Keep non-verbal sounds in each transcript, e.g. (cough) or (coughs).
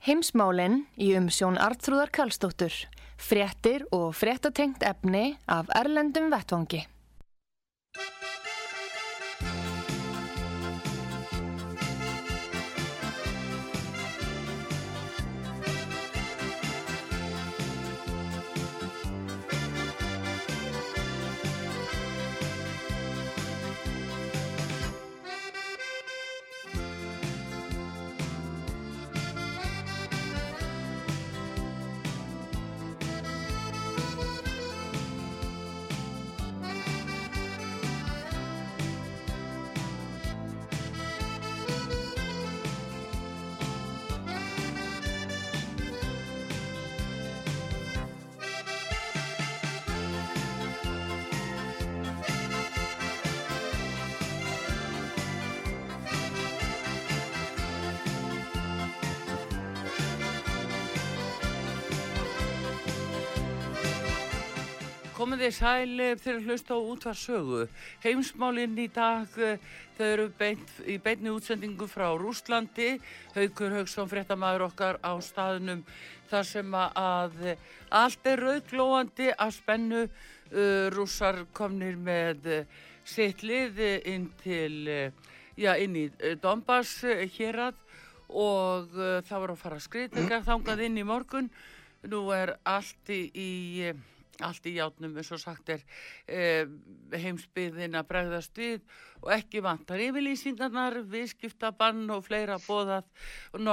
Heimsmálinn í umsjón Artrúðar Karlsdóttur, fréttir og fréttatengt efni af Erlendum Vettvangi. Komið þið sæli þegar hlusta á útvarsögu. Heimsmálinn í dag, eh, þau eru beint, í beinni útsendingu frá Rúslandi. Haugur Haugsson, fréttamaður okkar á staðnum þar sem að allt er rauglóandi að spennu. Uh, rússar komnir með uh, sitt lið inn til, já, inn í Donbass hér að og það var að fara að skriðteika þangað inn í morgun. Nú er allt í... í allt í játnum eins og sagt er eh, heimsbyðin að bregðast við og ekki vantar yfirlýsingarnar, viðskiptabann og fleira bóðað og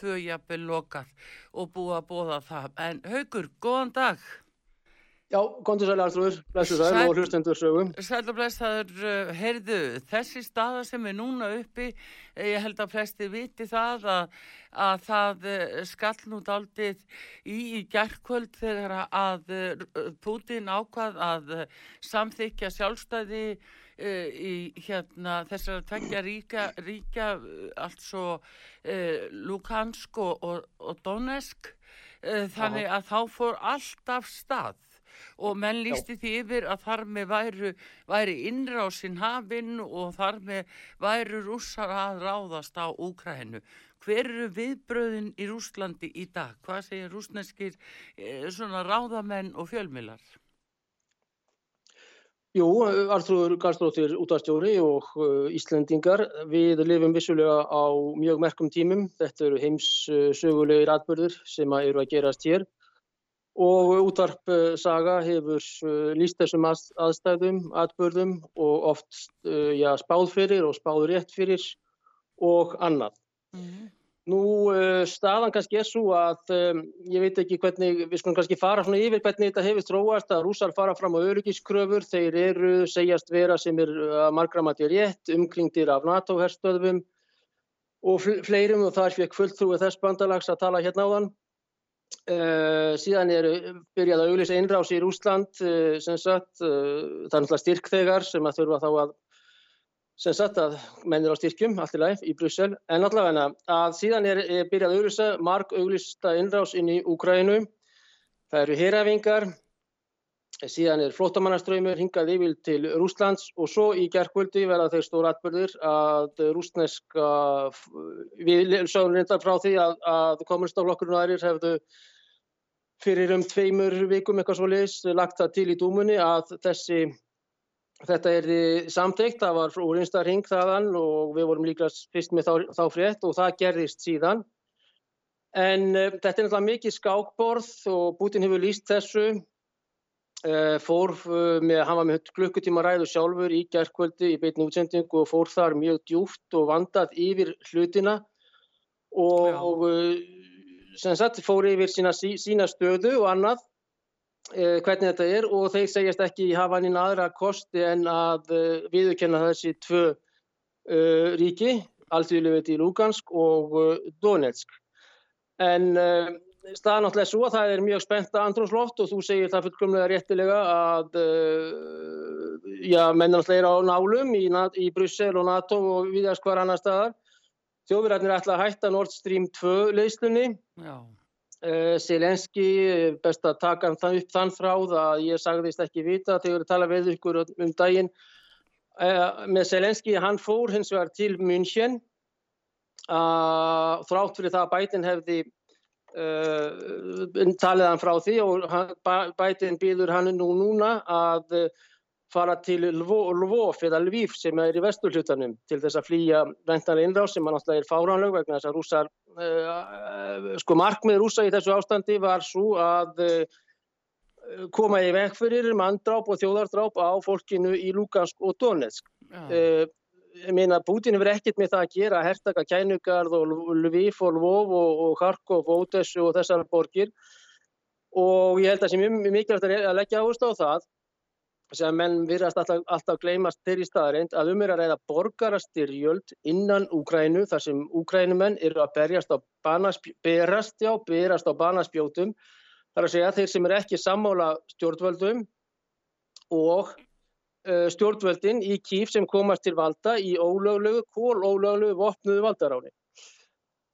2 jafnvel lokað og búið að bóða það. En Haugur, góðan dag. Já, kontur sæli Artrúður, blessu sæl og hlustendur sögum. Sæl og blessaður, uh, heyrðu, þessi staða sem er núna uppi, ég held að flesti viti það að, að það uh, skall nú daldið í, í gerðkvöld þegar að Putin ákvað að samþykja sjálfstæði í hérna, þessar tvekja ríka, ríka altså Lukansk og, og, og Donetsk, þannig Aha. að þá fór alltaf stað og menn lísti því yfir að þar með væru, væri innrásinn hafinn og þar með væru rússar að ráðast á Úkrænu. Hver eru viðbröðin í Rúslandi í dag? Hvað segir rúsneskir eh, svona ráðamenn og fjölmilar? Jú, Arþrúður Garstróttir útastjóri og uh, Íslendingar, við lifum vissulega á mjög merkum tímum. Þetta eru heims uh, sögulegir atbyrður sem eru að gerast hér og útvarp saga hefur uh, líst þessum aðstæðum, atbörðum og oft uh, já, spáð fyrir og spáð rétt fyrir og annað. Mm -hmm. Nú staðan kannski er svo að um, ég veit ekki hvernig, við skulum kannski fara svona yfir hvernig þetta hefur tróast að rúsar fara fram á öryggiskröfur, þeir eru segjast vera sem er að margramati rétt, umkringdir af NATO-herstöðum og fleirum og þar fekk fulltrúið þess bandalags að tala hérna á þann. Uh, síðan er byrjað að auglýsa innrás í Rúsland uh, sem sagt, uh, það er náttúrulega styrkþegar sem að þurfa þá að sem sagt að mennir á styrkjum allt í læf í Brussel, en allavega að síðan er, er byrjað að auglýsa marg auglýsta innrás inn í Úkrænu það eru herafingar síðan er flótamannaströymur hingað yfir til Rúslands og svo í gerðkvöldi verða þeir stór atbyrður að rúsneska við sáum reynda frá því að, að komunstaflokkurinn og aðrir hefðu fyrir um tveimur vikum eitthvað svo leiðis lagt það til í dúmunni að þessi þetta er samteikt, það var úr einsta ring þaðan og við vorum líka fyrst með þá, þá frétt og það gerðist síðan. En uh, þetta er náttúrulega mikið skákborð og Putin hefur líst þessu fór uh, með, hann var með klukkutíma ræðu sjálfur í gerðkvöldi í beitni útsendingu og fór þar mjög djúft og vandað yfir hlutina og, og uh, sem sagt fór yfir sína, sína stöðu og annað hvernig þetta er og þeir segjast ekki hafa hann inn aðra kosti en að viðurkenna þessi tvö ríki, alltíðilegu í Lugansk og Donetsk. En staðan náttúrulega svo að það er mjög spennt að andrúnsloft og þú segir það fullkomlega réttilega að uh, já, menn náttúrulega er á nálum í, í Brussel og NATO og viðast hvar annar staðar. Þjóðverðarnir ætla að hætta Nord Stream 2 leyslunni. Uh, Selenski, best að taka þann upp þann þráð að ég sagðist ekki vita þegar ég tala við ykkur um daginn. Uh, með Selenski, hann fór hins vegar til München þrátt fyrir það að bætin hefði Uh, talið hann frá því og bætinn býður hann nú núna að uh, fara til Lvov eða Lviv sem er í vesturhlutanum til þess að flýja ventanlega innráð sem alltaf er fáránleg vegna þess að rússar, uh, sko markmið rússa í þessu ástandi var svo að koma í vekk fyrir manndráp og þjóðardráp á fólkinu í Lugansk og Donetsk. Ja ég meina Putin hefur ekkert með það að gera hertaka Kænugarð og Lviv og Lvov og, Kharkov og Odessu og þessar borgir. Og ég held að sé mjög mikilvægt að leggja áherslu á það sem menn virðast alltaf, alltaf gleymast þeirri staðarind að um er að reyða borgarastyrjöld innan Úkrænu þar sem Úkrænumenn eru að berjast á berast, já, berast á banaspjótum. Þar að segja þeir sem eru ekki sammála stjórnvöldum og stjórnvöldin í kýf sem komast til valda í ólöglegu, kól ólöglegu vopnuðu valdaráni.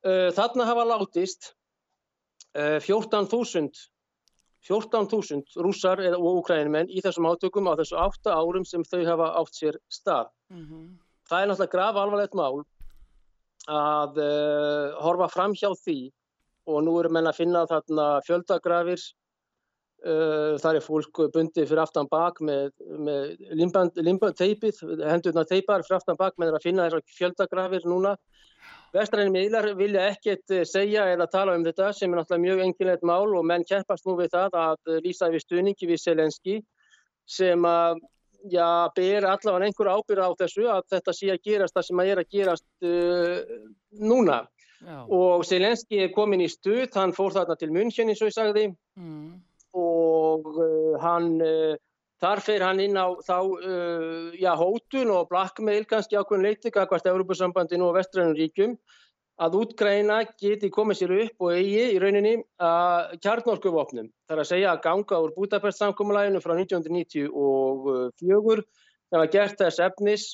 Eh, þarna hafa látist 14.000 14.000 rússar og úkrænumenn í þessum átökum á þessu átta árum sem þau hafa átt sér stað. Mm -hmm. Það er náttúrulega graf alvarlegt mál að uh, horfa fram hjá því og nú eru menn að finna þarna fjöldagrafir þar er fólk bundið fyrir aftan bak með, með limband, limband teipið, hendurna teipar fyrir aftan bak með að finna þessar fjöldagrafir núna Vestrænum miðlar vilja ekkert eh, segja eða tala um þetta sem er náttúrulega mjög enginlegt mál og menn keppast nú við það að lýsa við stuðningi við Selenski sem að já, ber allavega einhver ábyrða á þessu að þetta sé að gerast það sem að er að gerast uh, núna. Já. Og Selenski er komin í stuð, hann fór þarna til München eins og ég sagði mm. Og uh, hann... Uh, Þar fer hann inn á þá uh, já, hótun og blackmail kannski ákveðin leitið hvert Európa-sambandinu og vestrænum ríkjum að útgræna geti komið sér upp og eigi í rauninni að kjarnorkuvopnum. Það er að segja að ganga úr Budapest-samkómulæginu frá 1994 það var gert þess efnis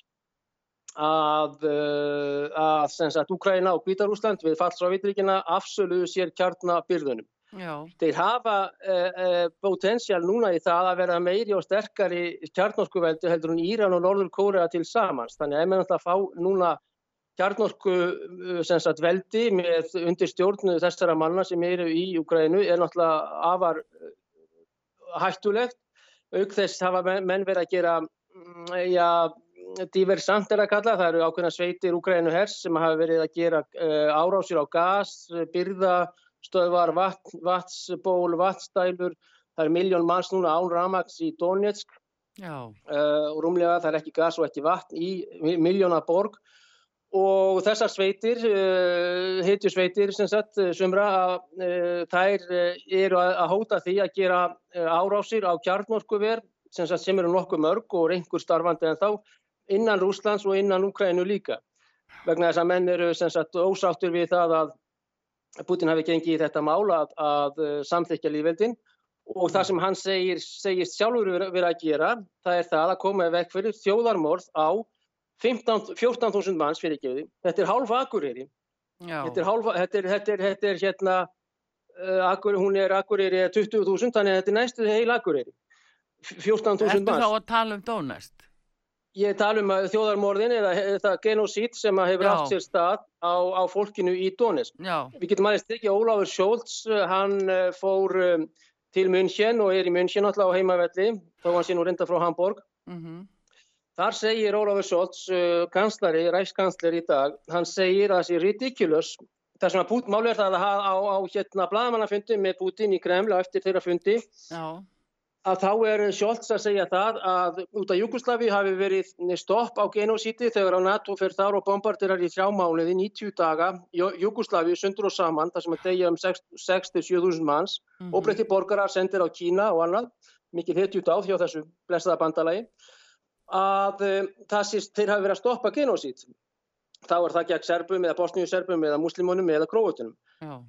að, að, að Úgræna og Kvítarúsland við fallsrávitrikina afsöluðu sér kjarnabyrðunum. Já. Þeir hafa uh, eh, uh, eh, potensial núna í það að vera meiri og sterkari kjarnorkuveldu heldur en Íran og Norður Kórea til samans. Þannig að ef ætla að fá núna kjarnorku uh, veldi með undir stjórnu þessara manna sem eru í Ukraínu er náttúrulega afar hættulegt. Auk þess hafa menn verið að gera mm, ja, diversant er að kalla. Það eru ákveðna sveitir Ukraínu hers sem hafa verið að gera árásir á gas, byrða stöðvar, vatn, vatsból, vatstælur. Það er miljón manns núna án Ramax í Donetsk. Uh, og rúmlega það er ekki gas og ekki vatn í miljóna borg. Og þessar sveitir, uh, hitjusveitir sem sagt, sumra, uh, þær eru að, að hóta því að gera árásir á kjarnorkuver sem, sem eru nokkuð mörg og reyngur starfandi en þá innan Rúslands og innan Ukraínu líka. Vegna þess að menn eru sagt, ósáttur við það að Putin hafi gengið í þetta mál að, að uh, samþykja lífveldin og það sem hann segir, segist sjálfur verið að gera það er það að koma vekk fyrir þjóðarmorð á 14.000 manns fyrir geði. Þetta er hálfa akureyri. Þetta er, hálfa, þetta er, þetta er, þetta er hérna, uh, akur, hún er akureyri 20.000 þannig að þetta er næstu heil akureyri. 14.000 manns. Ertu þá að tala um dónest? Ég tala um þjóðarmorðin eða, eða genocid sem hefur Já. átt sér stað á, á fólkinu í Donetsk. Við getum aðeins tekið Ólafur Scholz, hann eh, fór um, til München og er í München alltaf á heimavelli, þá var hann sín úr reynda frá Hamburg. Mm -hmm. Þar segir Ólafur Scholz, uh, kanslari, rækskansler í dag, hann segir að það sé ridiculous. Það sem að Putin, máli er það að hafa á, á hérna bladamannafundi með Putin í Kreml á eftir þeirra fundi. Já að þá er Sjólds að segja það að út af Júkoslavi hafi verið stopp á genocíti þegar á NATO fyrir þar og bombardirar í þrjá mánuði 90 daga Júkoslavi sundur og saman þar sem að degja um 6-7.000 manns. Mm -hmm. óbreytti borgarar sendir á Kína og annað. Mikið hetjút á því á þessu blessaða bandalagi. Að um, það sést þeir hafi verið að stoppa genocít þá er það gegn serbum eða bosníuserbum eða muslimunum eða króutunum.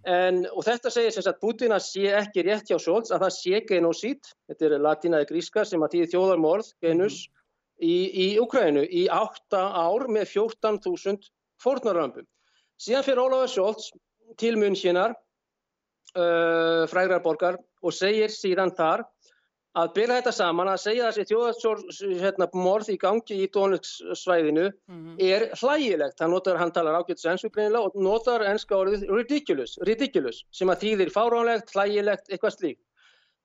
En, og þetta segir sem sagt Putin að sé ekki rétt hjá Scholz að það sé genocid, þetta er latinaði gríska sem að tíði þjóðarmorð, genus, mm í, í Ukrænu í átta ár með 14.000 fórnarömpum. Síðan fyrir Ólafur Scholz til Münchinar, uh, frægrarborgar og segir síðan þar að byrja þetta saman að segja þessi þjóðarsmorð hérna, í gangi í tónustsvæðinu mm -hmm. er hlægilegt. Hann, notar, hann talar ágætt svennsugreinilega og notar ennska orðið ridiculous, ridiculous sem að þýðir fáránlegt, hlægilegt, eitthvað slíkt.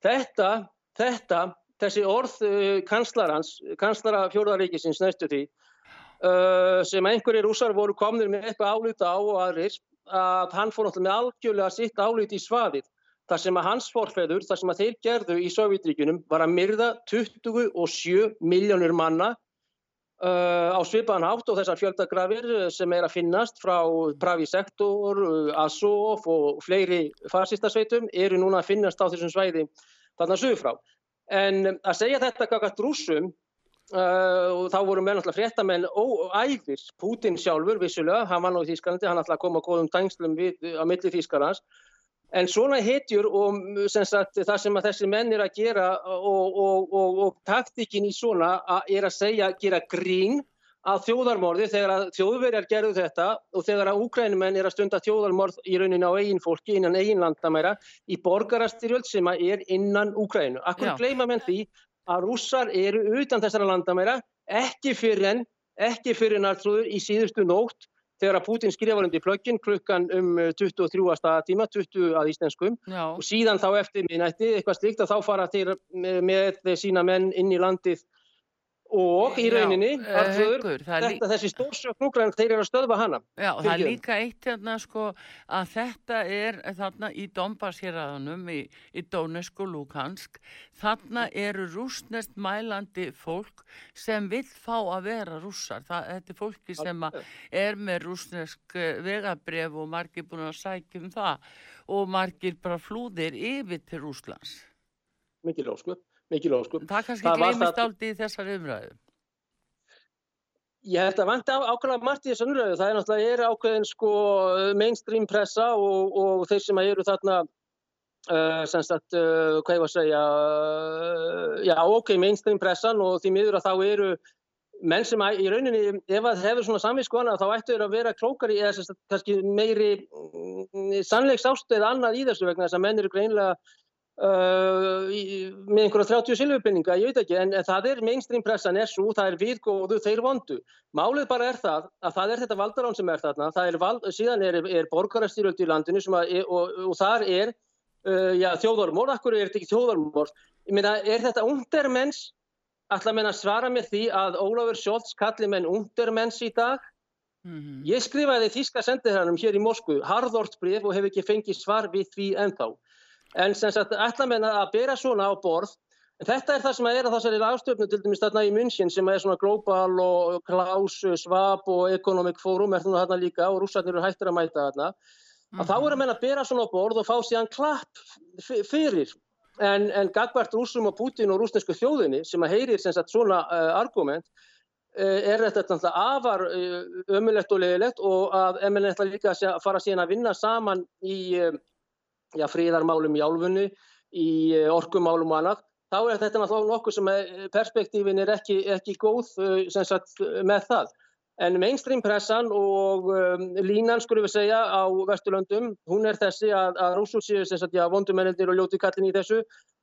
Þetta, þetta, þessi orð uh, kanslarans, kanslara fjóðaríkisins næstu því uh, sem einhverjir rúsar voru komnir með eitthvað álita á og aðrir að hann fór náttúrulega með algjörlega sitt álít í svaðið þar sem að hans forfeður, þar sem að þeir gerðu í Sovjetríkunum var að myrða 27 miljónur manna uh, á svipaðan hátt og þessar fjöldagrafir uh, sem er að finnast frá Pravi Sektor, uh, Azov og fleiri fasistasveitum eru núna að finnast á þessum svæði þarna sögur frá. En að segja þetta kakast rúsum Uh, og þá voru með náttúrulega fréttamenn óæðir, Putin sjálfur vissulega, hann var nú í Þýskalandi, hann ætlaði að koma góðum tangslum við, á milli Þýskalans En svona hetjur og sem sagt, það sem þessi menn er að gera og, og, og, og taktikinn í svona er að segja, gera grín að þjóðarmorði þegar að þjóðverjar gerðu þetta og þegar að úkrænumenn er að stunda þjóðarmorð í rauninni á eigin fólki innan eigin landamæra í borgarastyrjöld sem að er innan Úkrænu. Akkur Já. gleyma menn því að rússar eru utan þessara landamæra ekki fyrir en, ekki fyrir nartrúður í síðustu nótt þegar að Putin skrifar undir plöggin klukkan um uh, 23. tíma, 20 að íslenskum Já, og síðan þá eftir minnætti eitthvað slikt að þá fara þeir með sína menn inn í landið og í rauninni, Já, eh, Arnþrúður, Haukur, það er lí- þetta, þessi stórsök núgræn, þeir eru að stöðva hana. Já, það er líka eitt hérna sko að þetta er þarna í Donbass-héraðunum í, í Donetsk og Lukansk þarna eru rúsnest mælandi fólk sem vill fá að vera rússar. Það, þetta er fólki sem er með rúsnesk vegabref og margir búin að sækja um það og margir bara flúðir yfir til Rúslands. Mikið lósku, mikið lósku. Það kannski það- aldrei í þessar umræðu. Ég held að vant ákveðlega margt í þessu umræðu. Það er náttúrulega er ákveðin sko mainstream pressa og, og þeir sem eru þarna uh, sem sagt, uh, hvað ég var að segja, uh, já ok, mainstream pressan og því miður að þá eru menn sem að, í rauninni, ef það hefur svona samvískona þá ættu þeir að vera klókari eða sem sagt, kannski meiri mm, sannleiks ástu eða annað í þessu vegna þess að menn eru greinlega Uh, í, með einhverja 30 silfurpenninga, ég veit ekki, en, en það er mainstream pressan er svo, það er viðgóðu, þeir vondu. Málið bara er það að það er þetta valdarán sem er þarna, það er vald, síðan er, er borgarastýrjöld í landinu að, og, og þar er uh, já, þjóðarmór, akkur er þetta ekki þjóðarmór? Ég meina, er þetta undermenns, ætla að svara með því að Ólafur Sjólds kalli menn undermenns í dag? Mm Ég skrifaði þíska sendiherranum hér í Moskvu, harðort brif og hef ekki fengið svar við því ennþá. En sem sagt, ætla menn að bera svona á borð. En þetta er það sem er að þessari lagstjöfnu til dæmis þarna í München sem er svona Global og Klaus, Schwab og Economic Forum er þarna þarna líka og rússarnir eru hættir að mæta þarna. Að þá eru menn að bera svona á borð og fá síðan klapp fyrir. En, en Gagbart Rússum og Putin og rúsnesku þjóðinni sem að heyrir sem sagt svona uh, argument uh, er þetta afar uh, ömulegt og leiðilegt og að MLN ætla líka að fara síðan að vinna saman í já, fríðarmálum í álfunni, í uh, orkumálum og annað, þá er þetta náttúrulega nokkuð sem er, perspektífin er ekki, ekki góð sem sagt með það. En mainstream pressan og um, línan, skulum við segja, á Vesturlöndum, hún er þessi að, að rússur séu sagt, já, vondumennir og ljóti kallin í þessu,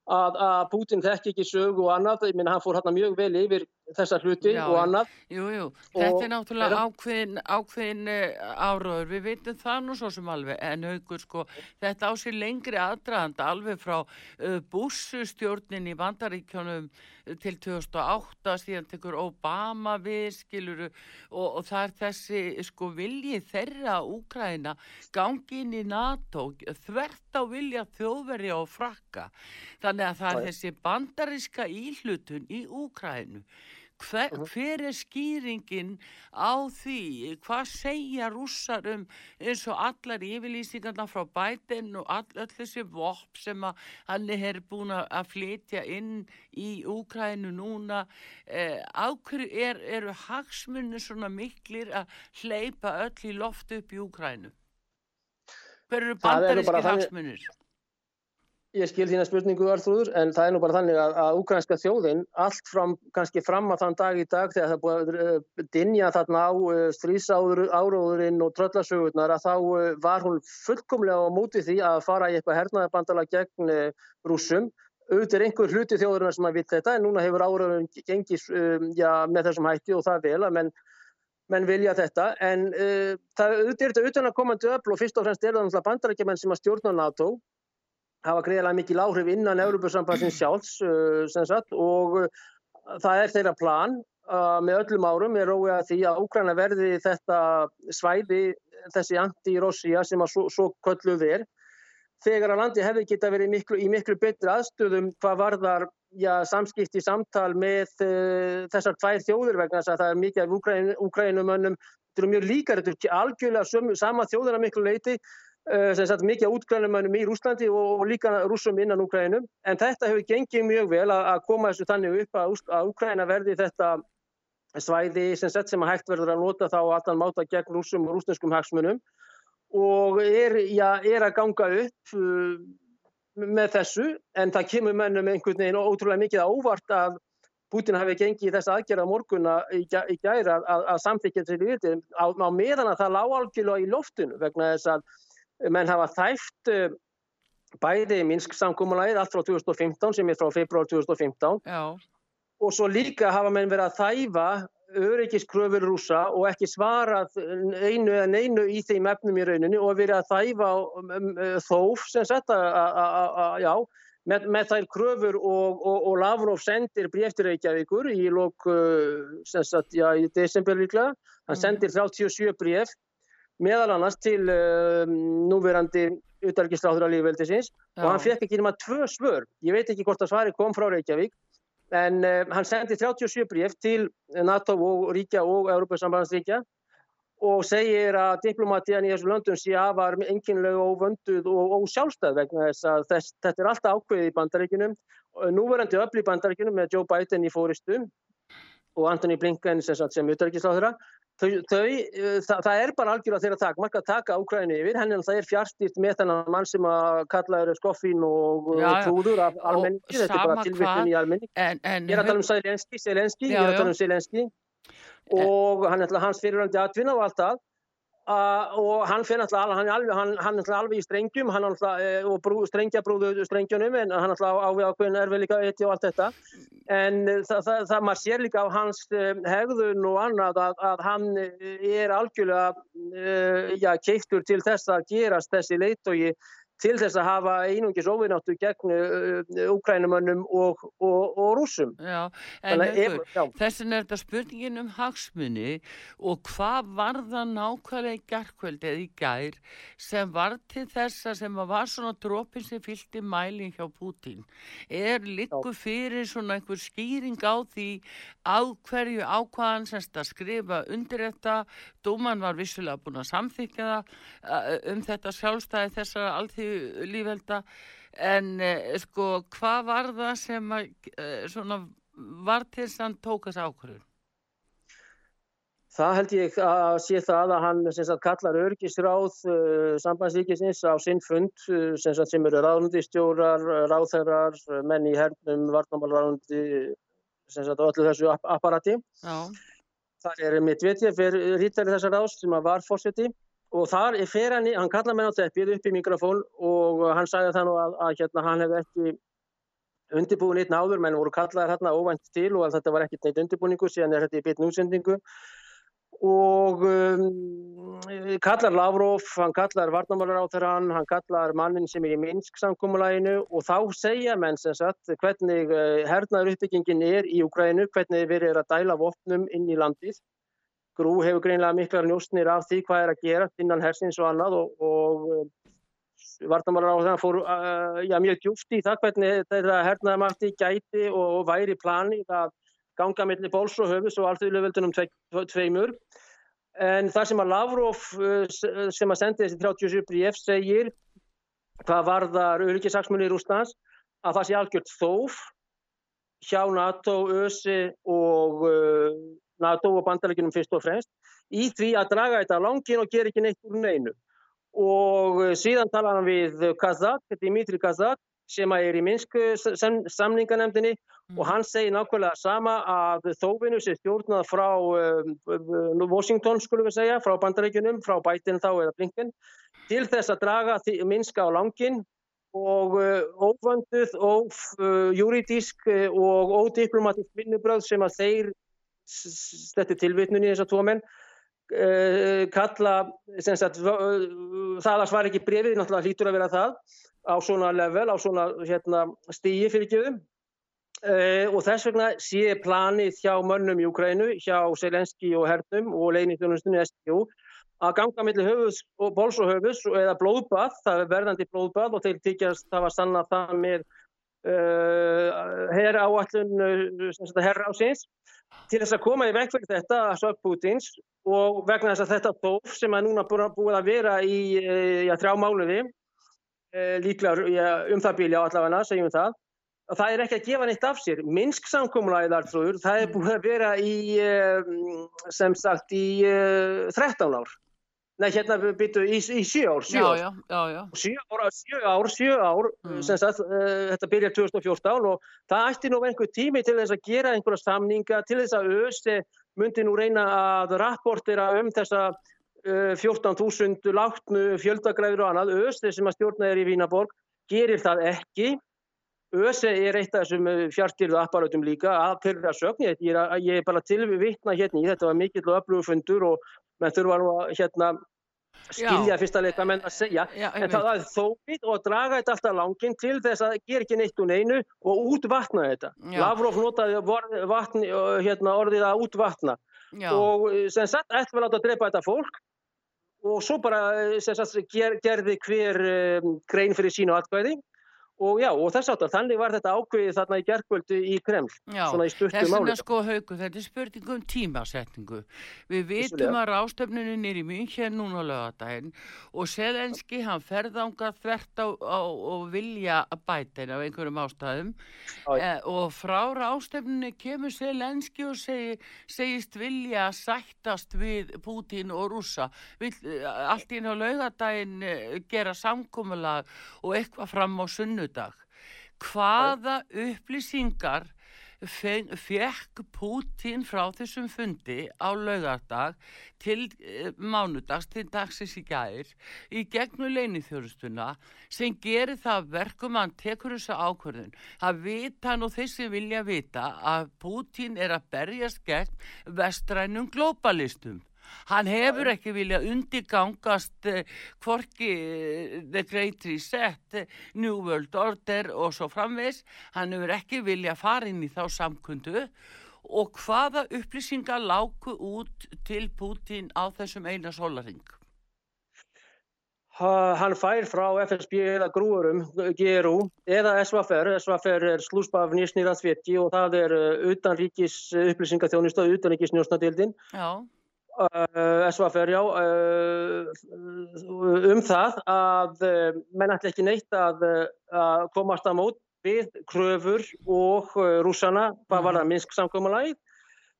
að, að Putin þekki ekki sögu og annað, ég minna hann fór hérna mjög vel yfir þessa hluti Já, og annað. Jú, jú, þetta er Og- náttúrulega er- ákveðin, ákveðin uh, áraður, við veitum það nú svo sem alveg, en haugur sko, þetta á sér lengri aðdraðanda alveg frá uh, Bush-stjórnin í Bandaríkjónum uh, til 2008, síðan tekur Obama við, skiluru, og, og það er þessi, sko, vilji þeirra Úkraina gangi inn í NATO, þvert á vilja þjóðverja og frakka. Þannig að það er þessi bandaríska íhlutun í Úkrænu. Hver, hver er skýringin á því? Hvað segja rússar um eins og allar yfirlýsingarna frá Biden og all, öll þessi vopp sem að hann er búin að- flytja inn í Úkrænu núna? Eh, á hverju er, eru hagsmunni svona miklir að hleypa öll í loft upp í Úkrænu? Hver eru Það er bandaríski þannig- hagsmunir? Ég skil þína spurningu Arþrúður en það er nú bara þannig að, að úkrænska þjóðin allt fram, kannski fram að þann dag í dag þegar það búið að uh, dinja þarna á uh, strísáróðurinn og tröllasögurnar að þá uh, var hún fullkomlega á móti því að fara í eitthvað hernaðarbandala gegn rússum. Auðvitað er einhver hluti þjóðurinnar sem að vill þetta en núna hefur áraðurinn gengis um, já, með þessum hætti og það vel að menn menn vilja þetta, en uh, það er þetta utan að komandi öfl og fyrst og fremst er það náttúrulega bandarækjumenn sem að stjórna NATO hafa greiðilega mikil áhrif innan Európusambandsins sjálfs sem sagt, og uh, það er þeirra plan uh, með öllum árum er róið að því að Úgræna verði þetta svæði, þessi anti-Rossía sem að svo, svo kölluð er þegar að landi hefði geta verið miklu, í miklu betri aðstöðum hvað varðar já, samskipti samtal með uh, þessar tvær þjóðir vegna þess að það er mikið af Úgræn, Úgrænumönnum þetta eru mjög líkar, þetta er algjörlega sama þjóðina miklu leiti sem sagt mikið af útgrænumönnum í Rúslandi og, líka rússum innan Úgrænum en þetta hefur gengið mjög vel að, koma þessu þannig upp að, Úgræna verði þetta svæði sem, sagt, sem að hægt verður að nota þá á allan máta gegn rússum og rúsneskum hagsmunum. Og er, já, er að ganga upp uh, með þessu. En það kemur mönnum einhvern veginn ótrúlega mikið á óvart að Putin hafi gengið þess aðgerða morgunna í, gæ- í gæra að, að samþykja þessi viti á, á meðan að það lág algjörlega í loftinu vegna þess að menn hafa þæft uh, bæði Minsk samkúmulagið allt frá 2015 sem er frá februar 2015 Já, og svo líka hafa menn verið að þæfa öryggiskröfur rúsa og ekki svarað einu eða neinu í þeim efnum í rauninni og verið að þæfa um, uh, þóf sem að já, með, með þær kröfur og, og, og Lavrov sendir bréftir Reykjavíkur í lok uh, sem sagt, já, í desember líklega hann Mm. sendir 37 bréf meðal annars til uh, núverandi utalgisráður að lífveldisins og hann fekk ekki nema tvö svör. Ég veit ekki hvort að svari kom frá Reykjavík, en uh, hann sendi 37 bréf til NATO og ríkja og Európa-sambandsríkja og segir að diplomatíðan í þessum löndum sé afar enginlega óvönduð og ósjálfstæð vegna þess að þess, þetta er alltaf ákveðið í bandaríkunum. Núverandi öll í bandaríkunum með Joe Biden í fóristu og Anthony Blinken sem, sem utarikisláðura þau, þau, uh, það, það er bara algjörlega þeirra takmark að taka Úkræni yfir, henni það er fjárstýrt með þennan mann sem að kalla eru skoffín og trúður af almenningi, þetta er bara tilvittun í almenning. en, en Ég er að tala um Sælenski, Sælenski, ég er að tala um Sælenski og hann er hans fyrirvændi atvinna og allt það uh, og hann fyrir alltaf, hann er er alltaf alveg í strengjum, er alltaf, uh, og brú, strengja brúðu strengjónum en hann er alltaf á við ákveðin erfiðleika eitt og allt þetta. En uh, það, það, það maður sér líka á hans uh, hegðun og annað að, að hann uh, er algjörlega uh, já, keittur til þess að gerast þessi leitói til þess að hafa einungis óvinnáttu gegn uh, úkrænumönnum og, og, og rúsum. Já, en þessin er þetta spurningin um hagsmuni og hvað var það nákvæmlega í gærkvöld eða í gær sem var til þessa sem var svona dropin sem fylgdi mælin hjá Putin. Er liggur fyrir svona einhver skýring á því á hverju ákvaðan semst að skrifa undir þetta, dóman var vissulega búin að samþykja það uh, um þetta sjálfstæði þessara alþjóðu lífvelda en uh, sko hvað var það sem að uh, svona var til þess að hann tók þess ákvörðun? Það held ég að sé það að hann sagt, kallar örgisráð uh, sambandsríkisins á sinn fund uh, sem, sagt, sem eru ráðundistjórar, ráðherrar, menn í hernum, sagt á öllu þessu app apparati. Já, Það er mitt veit ég fyrir rítari þessar ráðs sem að var fórseti og þar er fyrir hann, hann kallar mér á teppið upp í mikrofón og hann sagði það nú að, að hérna, hann hefði ekki undirbúin eitt náður, menn voru kallaðir hérna óvænt til og að þetta var ekkert neitt undirbúningu síðan er þetta í bitn útsendingu og um, kallar Lavrov, hann kallar Varnamálaráþarann, hann kallar mannin sem er í Minsk samkómulæginu og þá segja menn sem sagt hvernig uh, hernaður uppbyggingin er í Ukrænu, hvernig verið er að dæla vopnum inn í landið. Grú hefur greinlega miklar njóstnir af því hvað er að gera innan hersins og annað og, og uh, Varnamálaráþarann fór uh, já, mjög djúft í það hvernig þetta hernaðarmætti gæti og væri planið að ganga milli bóls og höfus og alþjóðlöfveldunum tve, tveimur. En það sem að Lavrov s- sem að sendi þessi 37 bréf segir hvað varðar öryggisaksmunni í Rústans að það sé algjört þóf hjá NATO, ÖSI og uh, NATO og bandarækjunum fyrst og fremst í því að draga þetta langin og gera ekki neitt úr neinu. Og uh, síðan talar hann við Kazak, Dimitri Kazak sem er í Minsk sam, samninganemdini og hann segir nákvæmlega sama að þófinu sé stjórnað frá um, Washington skulum við segja, frá bandarækjunum, frá Biden þá eða Blinken, til þess að draga Minska á langin og uh, óvönduð og uh, júridísk uh, og ódiplomatisk vinnubröð sem að þeir, þetta er tilvitnun í þess að tvo menn, uh, kalla sagt, það að svara ekki brefið, náttúrulega hlýtur að vera það á svona level, á svona hérna, stíi fyrir gefum. Uh, og þess vegna sé planið hjá mönnum í Ukrænu, hjá Selenski og Hernum og leinithjónustunni STU að ganga millir höfus og bóls og höfus eða blóðbað, það er verðandi blóðbað og þeir tykjast það var sanna það með uh, herra áallun herra ásins til þess að koma í vekk fyrir þetta að sög Pútins og vegna þess að þetta tóf sem er núna búið búið að vera í uh, já, þrjá mánuði uh, líklega um það bíli á allavega, segjum við það að það er ekki að gefa neitt af sér. Minsk samkomulaðið þarfrúður, það er búin að vera í, eh, sem sagt, í eh, 13 ár. Nei hérna byttu í, í sjö ár, sjö ár. já, já, já. Sjö ár, sjö ár, sjö ár, Mm. sem sagt, uh, þetta byrjar 2014 og það ætti nú einhver tími til þess að gera einhverja samninga, til þess að ÖSE myndi nú reyna að rapportera um þessa uh, 14.000 látnu fjöldagræður og annað, ÖSE sem að stjórna er í Vínaborg, gerir það ekki. ÖSE er eitt af þessum fjartýrðu apparátum líka að þeirra sögn, ég, er- ég er bara til við vitna hérna í, þetta var mikill og öflugur fundur og menn þurfa nú að hérna skilja fyrsta leika menn að segja Já, en það er þófið og draga þetta alltaf langinn til þess að gera ekki neitt úr neinu og útvatna þetta. Já. Lavrov notaði vatn, hérna, orðið að útvatna já. og sem sagt við að láta að drepa þetta fólk og svo bara sagt ger, gerði hver um, grein fyrir sínu atkvæði og já og þess aftur þannig var þetta ákveðið þarna í gerkvöldu í Kreml Já, svona í stuttu Þess máli. vegna sko hauku, þetta er spurning um tímasetningu. Við vitum Vissulega. að rástefninu nýri mjög hér núna lögadaginn og Selenski hann ferðanga þvert á, á, á vilja bætin af einhverjum ástæðum eh, og frá rástefninu kemur Selenski og segi, segist vilja sættast við Pútín og Rússa. Vill eh, allt í á lögadaginn eh, gera samkomulag og eitthvað fram á sunnudag. Hvaða upplýsingar fe- fekk Pútín frá þessum fundi á laugardag til e, mánudags til dagsins í gæðir í gegnum leinithjórustuna sem gerir það að verkum hann tekur þessa ákvörðun. Það vita nú þeir sem vilja vita að Pútín er að berjast gegn vestrænum glóbalistum. Hann hefur ekki viljað undirgangast eh, hvorki eh, The Great Reset, eh, New World Order og svo framvegs. Hann hefur ekki viljað fara inn í þá samkundu og hvaða upplýsingar láku út til Putin á þessum eina sólaring? Ha- Hann fær frá FSB eða grúurum, GRU, eða SVFR. SVFR er slúsbaf nýsnýransveti og það er utanríkis upplýsingaþjónustu og utanríkis Já, uh, SVFR, já, uh, um það að uh, menn ætla ekki neitt að, að komast að mót við kröfur og rússana, hvað var það, Minsk samkomalagið,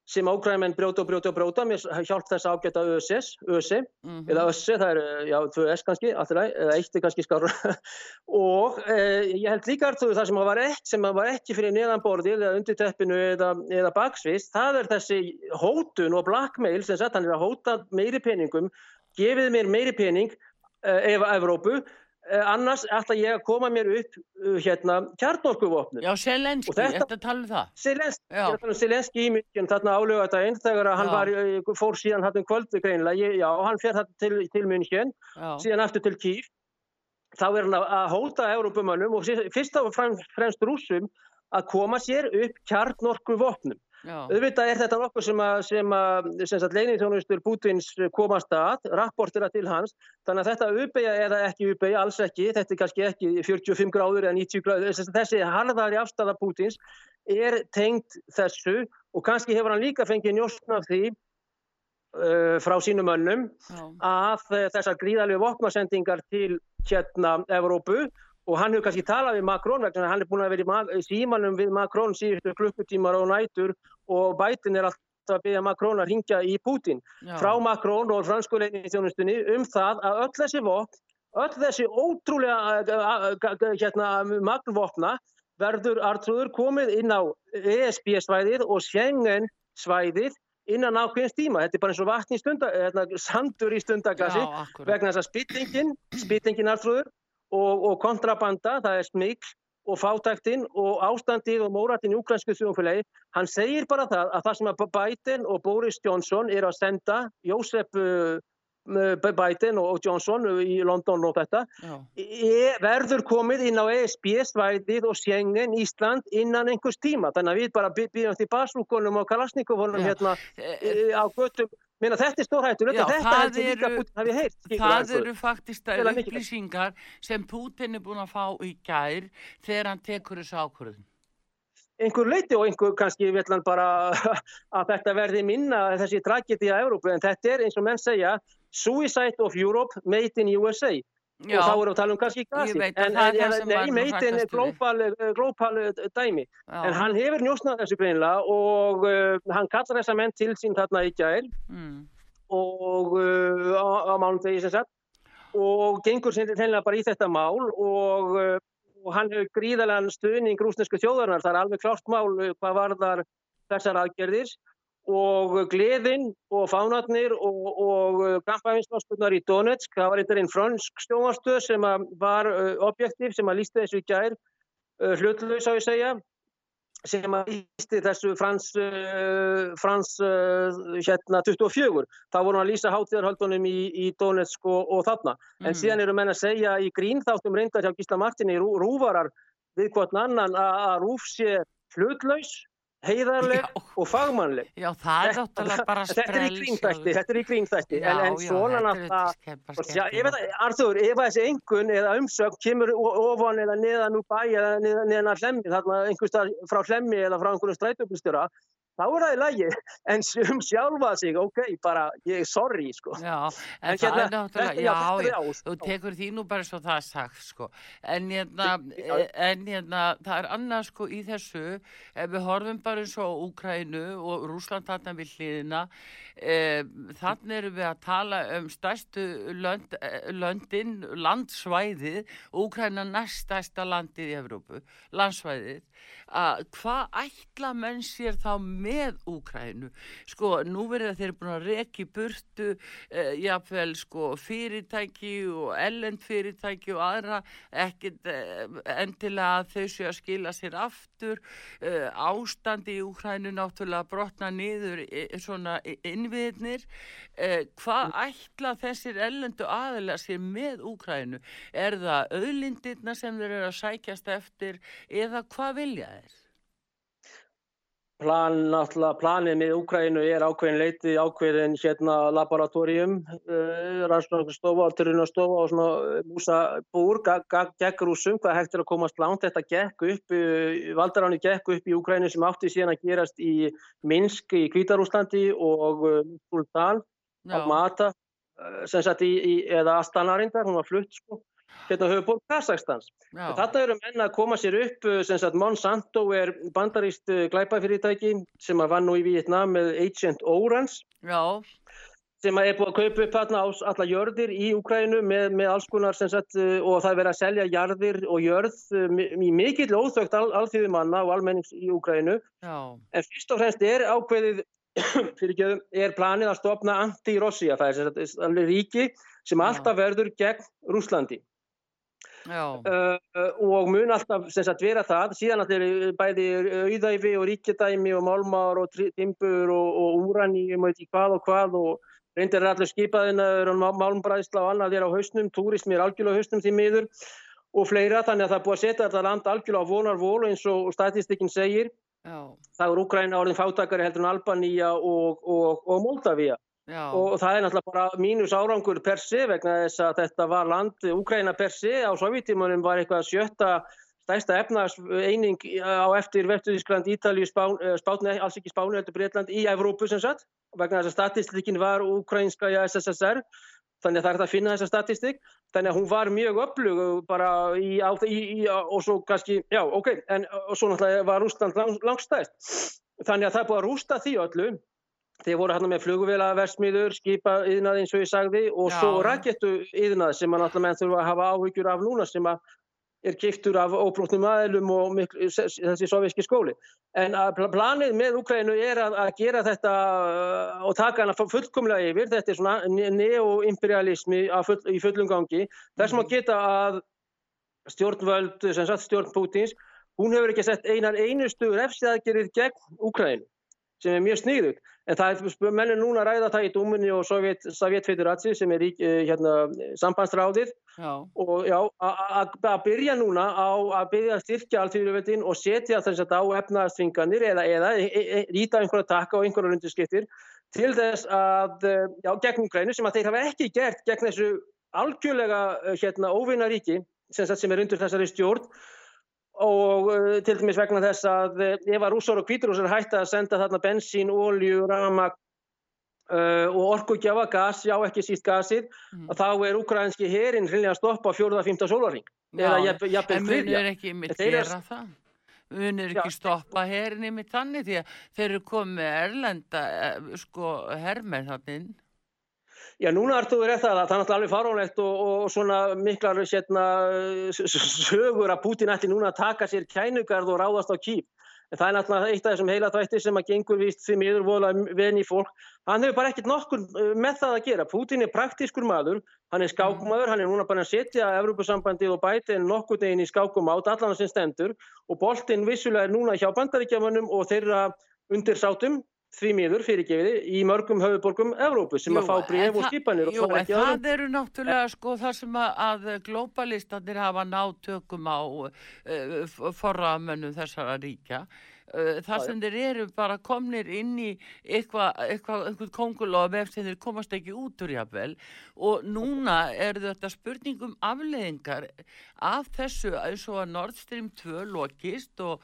sem ákvæðamenn brjóta og brjóta og brjóta með hjálp þess að ágæta ÖSS, ÖSI, mhm, eða össi, það er, já, 2S kannski, leið, eða eitt er kannski skár. (laughs) og eh, ég held líka Artur, það sem var ekki, sem var ekki fyrir neðanborðið eða undir teppinu eða, eða baksvist, það er þessi hótun og blackmail sem sagt, hann er að hóta meiri peningum, gefið mér meiri pening ef að Evrópu, annars ætla ég að koma mér upp uh, hérna kjarnorkuvopnum. já, Selenski, þetta- þetta tala um það. Selenski, tala um Selenski í mykjum þarna álega daginn þegar að hann var, eh, fór síðan hann um kvöldu greinilega, Ég- já, hann fer þarna til, til München Já, síðan aftur til Kíf þá er hann að- hóta Európumönnum og fyrst frem- fremst rússum að koma sér upp kjarnorku vopnum. já, Auðvitað er þetta nokkuð sem að, að sagt, leinithjónustur Pútins komast að, rapportira til hans, þannig að þetta uppeyja eða ekki uppeyja, alls ekki, þetta er kannski ekki 45 gráður eða 90 gráður, þessi, harðari afstæða Pútins er tengt þessu og kannski hefur hann líka fengið njóstn af því uh, frá sínum önnum að eh, þessar gríðalegu vopnasendingar til hérna Evrópu og hann hefur kannski talað við Macron vegna hann er búin að vera í ma- í símanum við Macron síðustu klukkutímar og nætur og bætin er alltaf að byggja Macron að ringja í Putin já. frá Macron og franskulegin í þjónustunni um það að öll þessi vopn, öll þessi ótrúlega eh, eh, hérna, magnvopna verður artrúður komið inn á ESB svæðið og Schengen svæðið innan ákveðins tíma. Þetta er bara eins og vatn í stunda, hérna, sandur í akkurat. vegna þess að spillingin, spillingin artrúður og, og kontrabanda, það er smikl og fátæktinn og ástandið og móratinn í úkransku þjóðumfélagi, hann segir bara það að það sem að Biden og Boris Johnson er að senda, Jósef uh, Biden og Johnson í London og þetta, Já, e verður komið inn á ESB svæðið og Schengen Ísland innan einhvers tíma. Þannig að við bara by- býðum til basúkonum og kalasnikofunum Já. hérna Eh, e, á göttum. Meina, þetta er og þetta það held ég líka eru- Putin hafi skilur Það eru faktist að upplýsingar sem Putin er búin að fá í gær þegar hann tekur þessu ákvörðun. einhver leiti og einhver kannski vill hann bara (laughs) að þetta verði minna þessi tragedi að Európu en þetta er eins og menn segja Suicide of Europe made in USA Já, og þá erum við að tala um kannski gasi en, er en, sem var nei, nú made in hræddastur við. global, eh, eh, dæmi. Já, en hann hefur njósnað þessu greinilega og uh, hann kallar þessa menn til sín þarna í gær mm, og uh, á, á mánudegi sem sagt og gengur sem reynilega bara í þetta mál og, uh, og hann hefur gríðalega stuðning rúsnesku þjóðarnar, það er alveg klárt mál hvað varðar þessar aðgerðir og gleðin og fánatnir og, og kampaðinsláspunnar í Donetsk, það var eitthvað einn fransk stjómarstöð sem var uh, objektiv sem að lísta þessu í gær uh, hlutlaus á ég segja sem að lísti þessu frans, uh, frans uh, hérna 24. Það voru að lýsa hátíðarhaldunum í, í Donetsk og, og þarna. Mm. En síðan eru menn að segja í grín þáttum reyndar hjá Gísla Martini rú, rúvarar við hvort annan að rúf sé hlutlaus heiðarleg já. og fagmannleg Já, það er náttúrulega bara sprell Þetta er í grínþætti en, en svona náttúrulega Arþur, ef þessi engun eða umsökk kemur ofan eða neðan úr bæ eða neðan að hlemmi þarna einhverstað frá hlemmi eða frá einhverjum strætópustjóra þá er það í lagi, (laughs) en um sjálfa sig, ok, bara, ég er sorry, sko. Já, en, (laughs) en það hérna, er náttúrulega, já, já, já, þú tekur því nú bara svo það sagt, sko, en hérna, en hérna, það er annað, sko, í þessu, ef við horfum bara eins og Úkrænu og Rúsland þarna við hliðina, eh, þannig erum við að tala um stærstu lönd, löndin, landsvæðið, Úkræna næst stærsta landið í Evrópu, landsvæðið, að hvað ætla menn sér þá með Úkrænu sko nú verður þeir búin að reki burtu eh, jáfnveil sko fyrirtæki og ellend fyrirtæki og aðra ekkit eh, endilega að þau séu að skila sér aftur. Eh, ástandi í Úkrænu náttúrulega brotna niður eh, svona innviðnir eh, hvað ætla þessir ellendu aðeila sér með Úkrænu er það auðlindirna sem þeir eru að sækjast eftir eða hvað vilja þeir? Plan, planið með Úkrænu er ákveðin leiti, ákveðin hérna laboratorium, uh, rannsóknarstofa, alterunastofa og svona uh, músabúr, gegn rúsum, hvað hægt er að komast langt. Þetta gekk upp, uh, valdaráni gekk upp í Úkrænu sem átti síðan að gerast í Minsk í Kvítarúslandi og Sultan uh, á Mata, sem satt í, í eða Astanarindar, hún var flutt sko hérna höfuborg Kazakhstans. Þetta eru menna að koma sér upp, uh, sem sagt Monsanto er bandaríst uh, glæpafyrirtæki sem að vann nú í Vietnam með Agent Orange. Já sem er búið að kaupa upp hérna á alla jörðir í Úkrænu með, með alls konar sagt, uh, og það verið að selja jarðir og jörð í mikill óþögt al, alþjóðumanna og almennings í Úkrænu. Já. En fyrst og fremst er ákveðið, (clears throat) ekki, er planið að stopna anti-Rossía, það er ríki sem alltaf verður gegn Rúslandi. Uh, og mun alltaf sagt, vera það. Síðan að þeir eru bæði auðæfi og ríkjadæmi og málmár og timbur og, og úrani og maður ekki hvað og hvað og reyndir er allir skipaðinaður og málmbræðsla og annað er á hausnum, túrismi er algjörlega á hausnum því miður og fleira. Þannig að það er búið að setja þetta land algjörlega á vonar vol eins og statistikinn segir Já. það er Úgræna orðin fátakari heldur en Albaníja og, og, og Moldavia Já. og það er náttúrulega bara mínus árangur per se vegna þess að þetta var land Úgræna per se á sovjítímanum var eitthvað sjötta stærsta efnars eining á eftir Vesturðískland, Ítalið, eh, Spáni, alls ekki Spáni, heldur Breitland í Evrópu sem sagt vegna þess að statistikinn var úkrænska í SSSR þannig að það er að finna þessa statistik. Þannig að hún var mjög öflug bara í, í, í og svo kannski, já ok, en svo náttúrulega var Rúsland lang, langstæst þannig að það er búið að rústa því öllu Þeir voru hérna með flugvélaversmiður, skipa yðnað eins og ég sagði og Já. svo rakettu yðnað sem mann alltaf menn þurfa að hafa áhyggjur af núna sem er kiptur af óbrúknum aðlum og miklu, þessi soviski skóli. En planið með Ukraínu er að, að gera þetta uh, og taka hana fullkomlega yfir. Þetta er svona neoimperialismi full, í fullum gangi. Þess að geta að stjórnvöld, sem sagt stjórn Pútins, hún hefur ekki sett einar einustu refsiðaðgerið gegn Ukraínu sem er mjög sníðugt. En það er mennur núna að ræða það í Dúmunni og Sovjetfederatsi sem er í hérna, sambandsráðið. Og já, að byrja núna á að byrja að styrkja alltíðurveldin og setja þess að á efnaðastringanir eða, eða rýta e, einhverja taka og einhverja rundiskiptir til þess að, já, gegn Ukraínu sem að þeir hafa ekki gert gegn þessu algjörlega hérna, óvinna ríki sem, sem er undir þessari stjórn og uh, til dæmis vegna þess að uh, ef að rússar og kvíturússar hætta að senda þarna bensín, ólju, ramak uh, og orkugjafa, gas, já ekki síst gasið, mm. þá er ukrainski herin hreinlega að stoppa fjóruða, fymta sólaring. Já, en munir ekki mitt gera er... það? Munir ekki já, stoppa herin í mitt þannig því að þeir eru komið erlenda, eh, sko, hermið þannig inn? Já, núna Artur er það að það er náttúrulega alveg faránlegt og, og svona miklar sérna, sögur að Putin ætti núna að taka sér kænugarð og ráðast á kýp. En það er náttúrulega eitt af þessum heila þvætti sem að gengur vist því miður voðalega veni fólk. Hann hefur bara ekkert nokkur með það að gera. Putin er praktískur maður, hann er skákumadur, hann er núna bara að setja Evropasambandið og bætin nokkur deginn í skákum át allan sem stendur og boltinn vissulega er núna hjá bandaríkjamanum og þeirra undir sátum því miður fyrirgefiði í mörgum höfuborgum Evrópu sem jú, að fá bref og skipanir jú, og það öðrum. eru náttúrulega sko það sem að, að globalistanir hafa nátt tökum á uh, forramönnum þessara ríkja þar sem þeir eru bara komnir inn í eitthvað eitthva, eitthvað kongulof eftir þeir komast ekki út úr jáfnvel og núna er þetta spurningum afleðingar af þessu eins og að Nord Stream 2 lokist og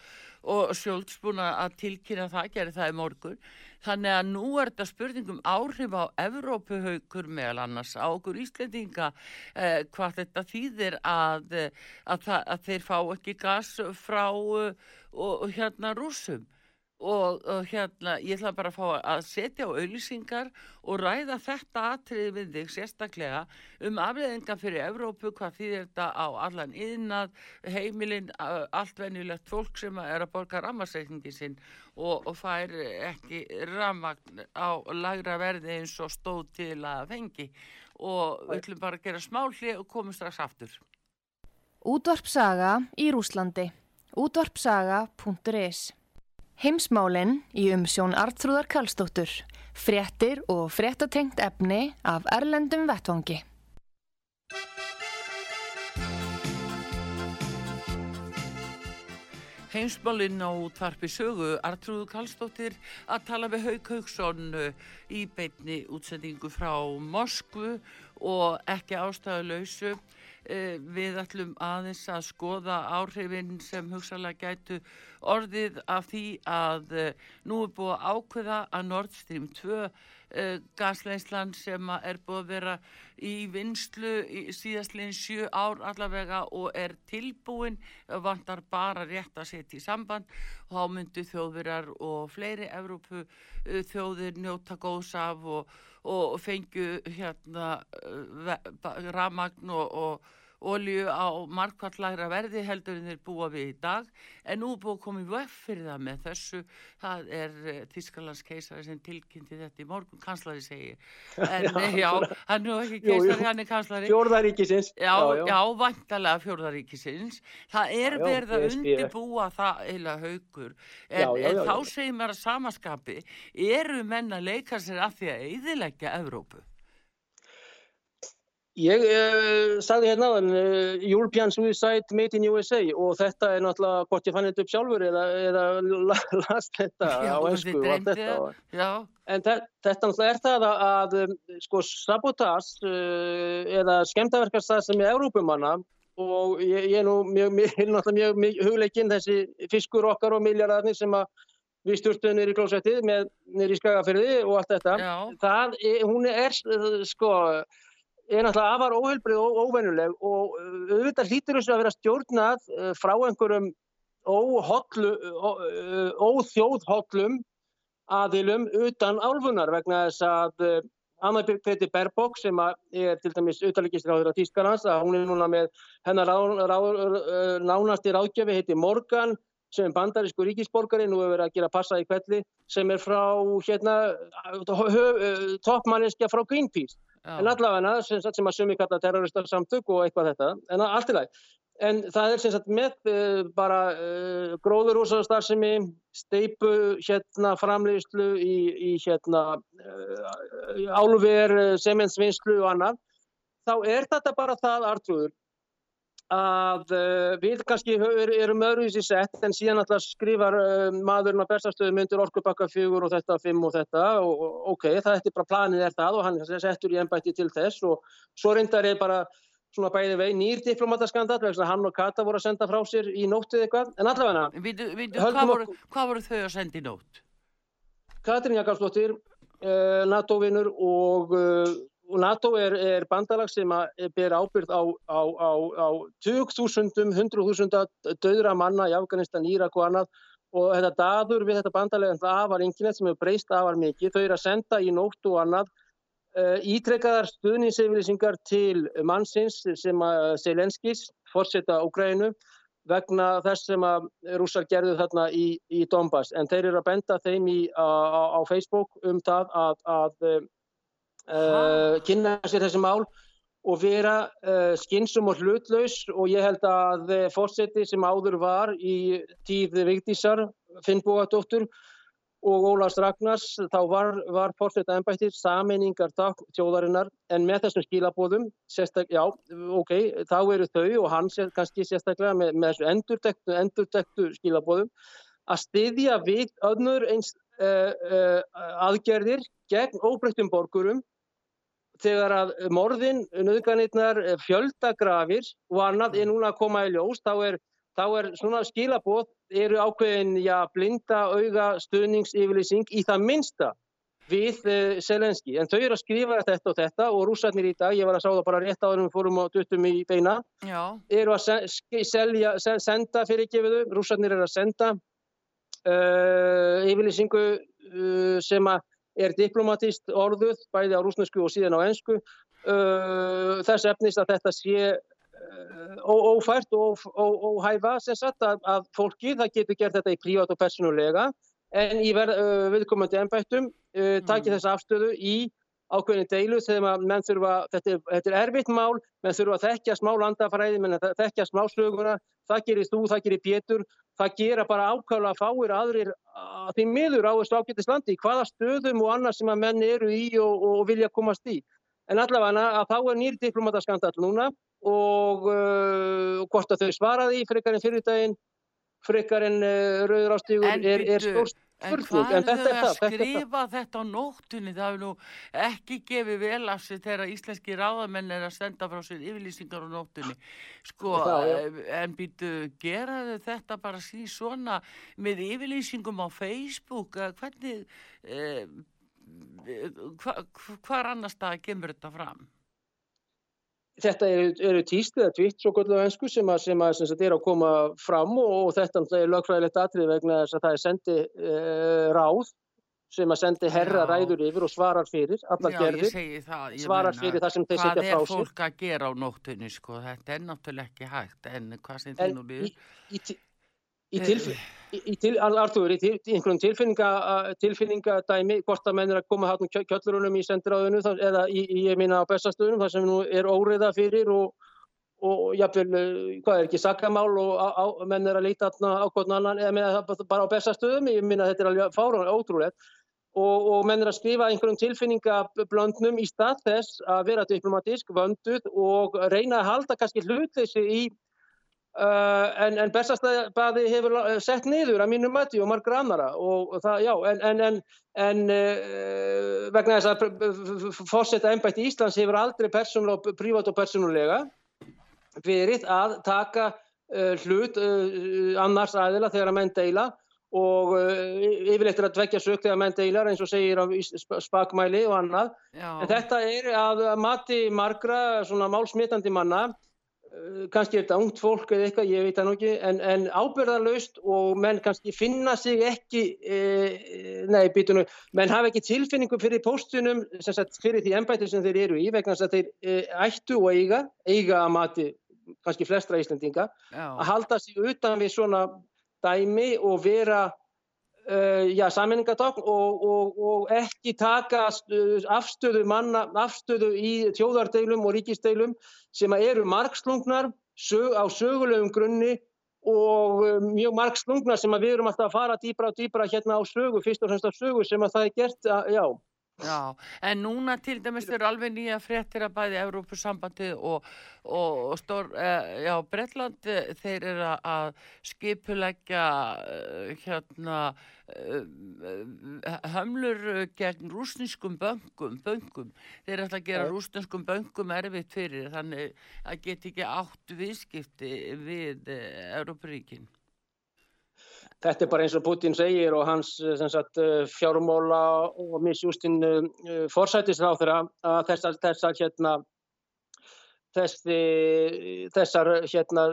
og Sjólds búin að tilkynna það, gerir það í morgun þannig að nú er þetta spurningum áhrif á Evrópuhaukur meðal annars á okkur Íslandinga eh, hvað þetta þýðir að, að, að þeir fá ekki gas frá uh, og, og hérna rúsum og, og hérna ég ætla bara að fá að setja á auðlýsingar og ræða þetta atriði við þig sérstaklega um afleðinga fyrir Evrópu, hvað þýðir þetta á allan yðnað, heimilinn allt venjulegt fólk sem er að borga rammarsreikningi sinn og, og fær ekki rammagn á lagra verði eins og stóð til að fengi. Og við ætlum bara að gera smáli og komum strax aftur. Útvarpsaga í Rúslandi útvarpsaga.is Heimsmálinn í umsjón Artrúðar Kallstóttur, fréttir og fréttatengt efni af Erlendum Vettvangi. Heimsmálinn á tvarpi sögu Artrúður Kallstóttir að tala við Hauk Haugsson uh, í beitni útsendingu frá Moskvu og ekki ástæðuleysu. Uh, við ætlum aðeins að skoða áhrifin sem hugsalega gætu orðið af því að uh, nú er búið að ákveða að Nord Stream 2 uh, eh, gasleislan sem er búið að vera í vinslu í síðastlegin sjö ár allavega og er tilbúin vantar bara rétt að setja í samband. Og þá myndu þjóðverjar og fleiri Evrópu þjóðir njóta góðs af og, og fengju hérna ramagn og, og olju á markvallægra verði heldur en þeir búa við í dag. En nú búið komið vef fyrir það með þessu. Það er eh, Þískalands keisari sem tilkynnti þetta í morgun. Kanslari segi (laughs) en já, já hann er ekki keisari, hann er kanslari. Fjórðaríkisins Já, já, já. vantalega fjórðaríkisins það er verið að undibúa það eila haugur en, en þá segir mér að samaskapi eru menna leika sér að því að eðilegja Evrópu Ég uh, sagði hérna uh, European Suicide Made in USA og þetta er náttúrulega hvort ég fann þetta upp sjálfur eða, eða last þetta já, á ennsku og allt þetta. En þetta náttúrulega er það að, að um, sko sabotas uh, eða skemtaverkastað sem er Európumanna og ég, ég er nú mjög, mjög, mjög, mjög hugleikinn þessi fiskur okkar og miljardarnir sem að við stjórnum nýri klósettið með nýri skagafyrði og allt þetta. Það, hún er sko er náttúrulega afar óheilbrið og óvennuleg og uh, auðvitað hlýtur þessu að vera stjórnað uh, frá einhverjum uh, óþjóðhollum aðilum utan álfunar vegna þess að Anna Petti Berbok sem er til dæmis auðvitaðleikistráður á Tískarnas að hún er núna með hennar nánasti ráðgjöfi heiti Morgan sem er bandarísku ríkisborgari nú hefur verið að gera passa í kvelli sem er frá hérna toppmanniska frá Greenpeace Já. en allavega sem, sem að sumi kalla terroristarsamtök og eitthvað þetta, en allt í læg en það er sem sagt með uh, bara uh, gróðurhúsastarðsemi steipu hérna framleiðslu í, í hérna uh, álver, sementsvinnslu og annað, þá er þetta bara það artrúður að uh, við kannski erum öðruvísi sett en síðan alltaf skrifar uh, maðurinn á bestastöðu myndir orkupakka fjögur og þetta, fimm og þetta og, ok, það er bara planið er það og hann settur í ennbætti til þess og svo reyndar er bara svona bæði vei nýr diplomataskandal vegna hann og Kata voru að senda frá sér í nóttið eitthvað en allavega hvað, voru, hvað voru þau að senda í nótt? Katrin Jakobsdóttir uh, NATO-vinnur og og NATO er, er bandalag sem ber ábyrð á, á, á, á 20.000, 100.000 döðra manna í Afganistan, Írak og annað og þetta daður við þetta bandalega en það var veginn sem hefur breyst afar mikið. Þau eru að senda í nótt og annað ítrekkaðar stuðninsefylýsingar til mannsins sem að Selenskis, fórseta Úgrænu, vegna þess sem að rússar gerðu þarna í, í Donbass. En þeir eru að benda þeim í, á, á Facebook um það að, að uh, kynna sér þessi mál og vera uh, skinsum og hlutlaus. Og ég held að fórseti sem áður var í tíð Vigdísar, Finnbúadóttur, og Ólars Ragnars þá var, var fórseta ennbættir sameiningar þjóðarinnar. En með þessum skilabóðum já, ok, þá eru þau og hann sér, kannski sérstaklega með, með þessu endurdektu, endurdektu skilabóðum að styðja við öðnur eins uh, uh, aðgerðir gegn óbreyttum borgurum þegar að morðin, nöðganirnar, fjöldagrafir og annað er núna að koma í ljós, þá er þá er svona skilabóð eru ákveðin já, blinda auga stuðningsyfirlýsing í það minsta við uh, eh, Selenski. En þau eru að skrifa þetta og þetta og rússarnir í dag, ég var að sá það bara rétt áður við fórum á duttum í beina, já. eru að selja, senda fyrirgefiðu, rússarnir eru að senda uh, yfirlýsingu uh, sem er diplomatist orðuð, bæði á rúsnesku og síðan á ennsku, þess efnist að þetta sé ófært og óhæfa sem sagt að, að fólki það getur gert þetta í prívat og personulega en í uh, viðkomandi ennbættum uh, takir mm. þessa afstöðu í ákveðinu deilu þegar menn þurfa, þetta er, þetta er erfitt mál, menn þurfa að þekkja smá landafræði, menn að þekkja smá söguna, það gerir þú, það gerir Pétur, það gera bara ákvæmlega fáir aðrir að því miður á þessu ágættislandi, hvaða stöðum og annað sem að menn eru í og, og vilja komast í. En allavega að þá er nýri diplomataskandall núna og uh, hvort að þau svaraði frekar en fyrirdaginn frekar en uh, rauður ástígur er, er stórst En hvað er þau að skrifa þetta á nóttunni? Það hefur nú ekki gefið vel af sig þegar íslenski ráðamenn er að senda frá sér yfirlýsingar á nóttunni. Sko, það, eh, en býtu, geraðu þetta bara síðan svona með yfirlýsingum á Facebook? Hvernig, eh, hva, hvar annars það kemur þetta fram? Þetta eru, tíst eða tvitt svo gullu önsku sem að, sem að, sem að er að koma fram og, og þetta er lögfræðilegt atrið vegna þess að það er sendi uh, ráð sem að sendi herra Já. ræður yfir og svarar fyrir allar Já, gerðir, það, svarar meina, fyrir það sem þeir setja frá sér. Hvað er fólk að gera á nóttunni sko, þetta er náttúrulega ekki hægt en hvað sem þið nú líður? Í, tilf í, til, Artur, í, til, í einhverjum tilfinninga, tilfinningadæmi hvort að menn er að koma hát um kjöllurunum í sendiráðinu eða í, ég minna á bestastöðunum þar sem nú er óriða fyrir og, og jáfnveil, eh, hvað er ekki, sakamál og á, menn er að leita á hvern annan eða með, bara á bestastöðum, ég minna þetta er alveg fáran, ótrúlega og, og menn er að skrifa einhverjum tilfinningablöndnum í stað þess að vera diplomatísk, vönduð og reyna að halda kannski hlutleysi í Uh, en, en Bessastæði hefur sett niður að mínu mati og margra annara og, það, já, en, en, en uh, vegna þess að fórsetta ennbætti Íslands hefur aldrei prívat og persónulega verið að taka uh, hlut annars aðila þegar að menn deila og yfirleitt er að dvekja sög þegar menn deilar eins og segir á spakmæli og annað, já. en þetta er að mati margra svona málsmitandi manna Eh, kannski er þetta ungt fólk eða eitthvað, ég veit það nú ekki, en, en ábyrðarlaust og menn kannski finna sig ekki, e, nei, býtunum, menn hafa ekki tilfinningu fyrir póstunum, sem sagt, fyrir því ennbættir sem þeir eru í, vegna þess að þeir e, ættu og eiga, eiga að mati kannski flestra Íslandinga, Já. að halda sig utan við svona dæmi og vera já, sammenningatákn og, og, og ekki taka afstöðu manna, afstöðu í tjóðardeilum og ríkisteilum sem eru margslungnar sög, á sögulegum grunni og uh, mjög margslungnar sem við erum alltaf að fara dýbra og dýbra hérna á sögu, fyrst og fremst á sögu sem að það er gert, já. Já, en núna til dæmis eru alveg nýja fréttir að bæði Európusambandi og, og, og stór, eh, já, Breitland, eh, þeir eru að skipulegja eh, hérna hömlur gegn rúsneskum böngum, böngum. Þeir ætla að gera ja. rúsneskum böngum erfitt fyrir þannig að geti ekki átt viðskipti við Európaríkinn. Þetta er bara eins og Putin segir og hans eh, sagt, eh, fjármóla og misjústinn eh, forsætisráður að þessar, þessar, hérna, þessi, þessar hérna,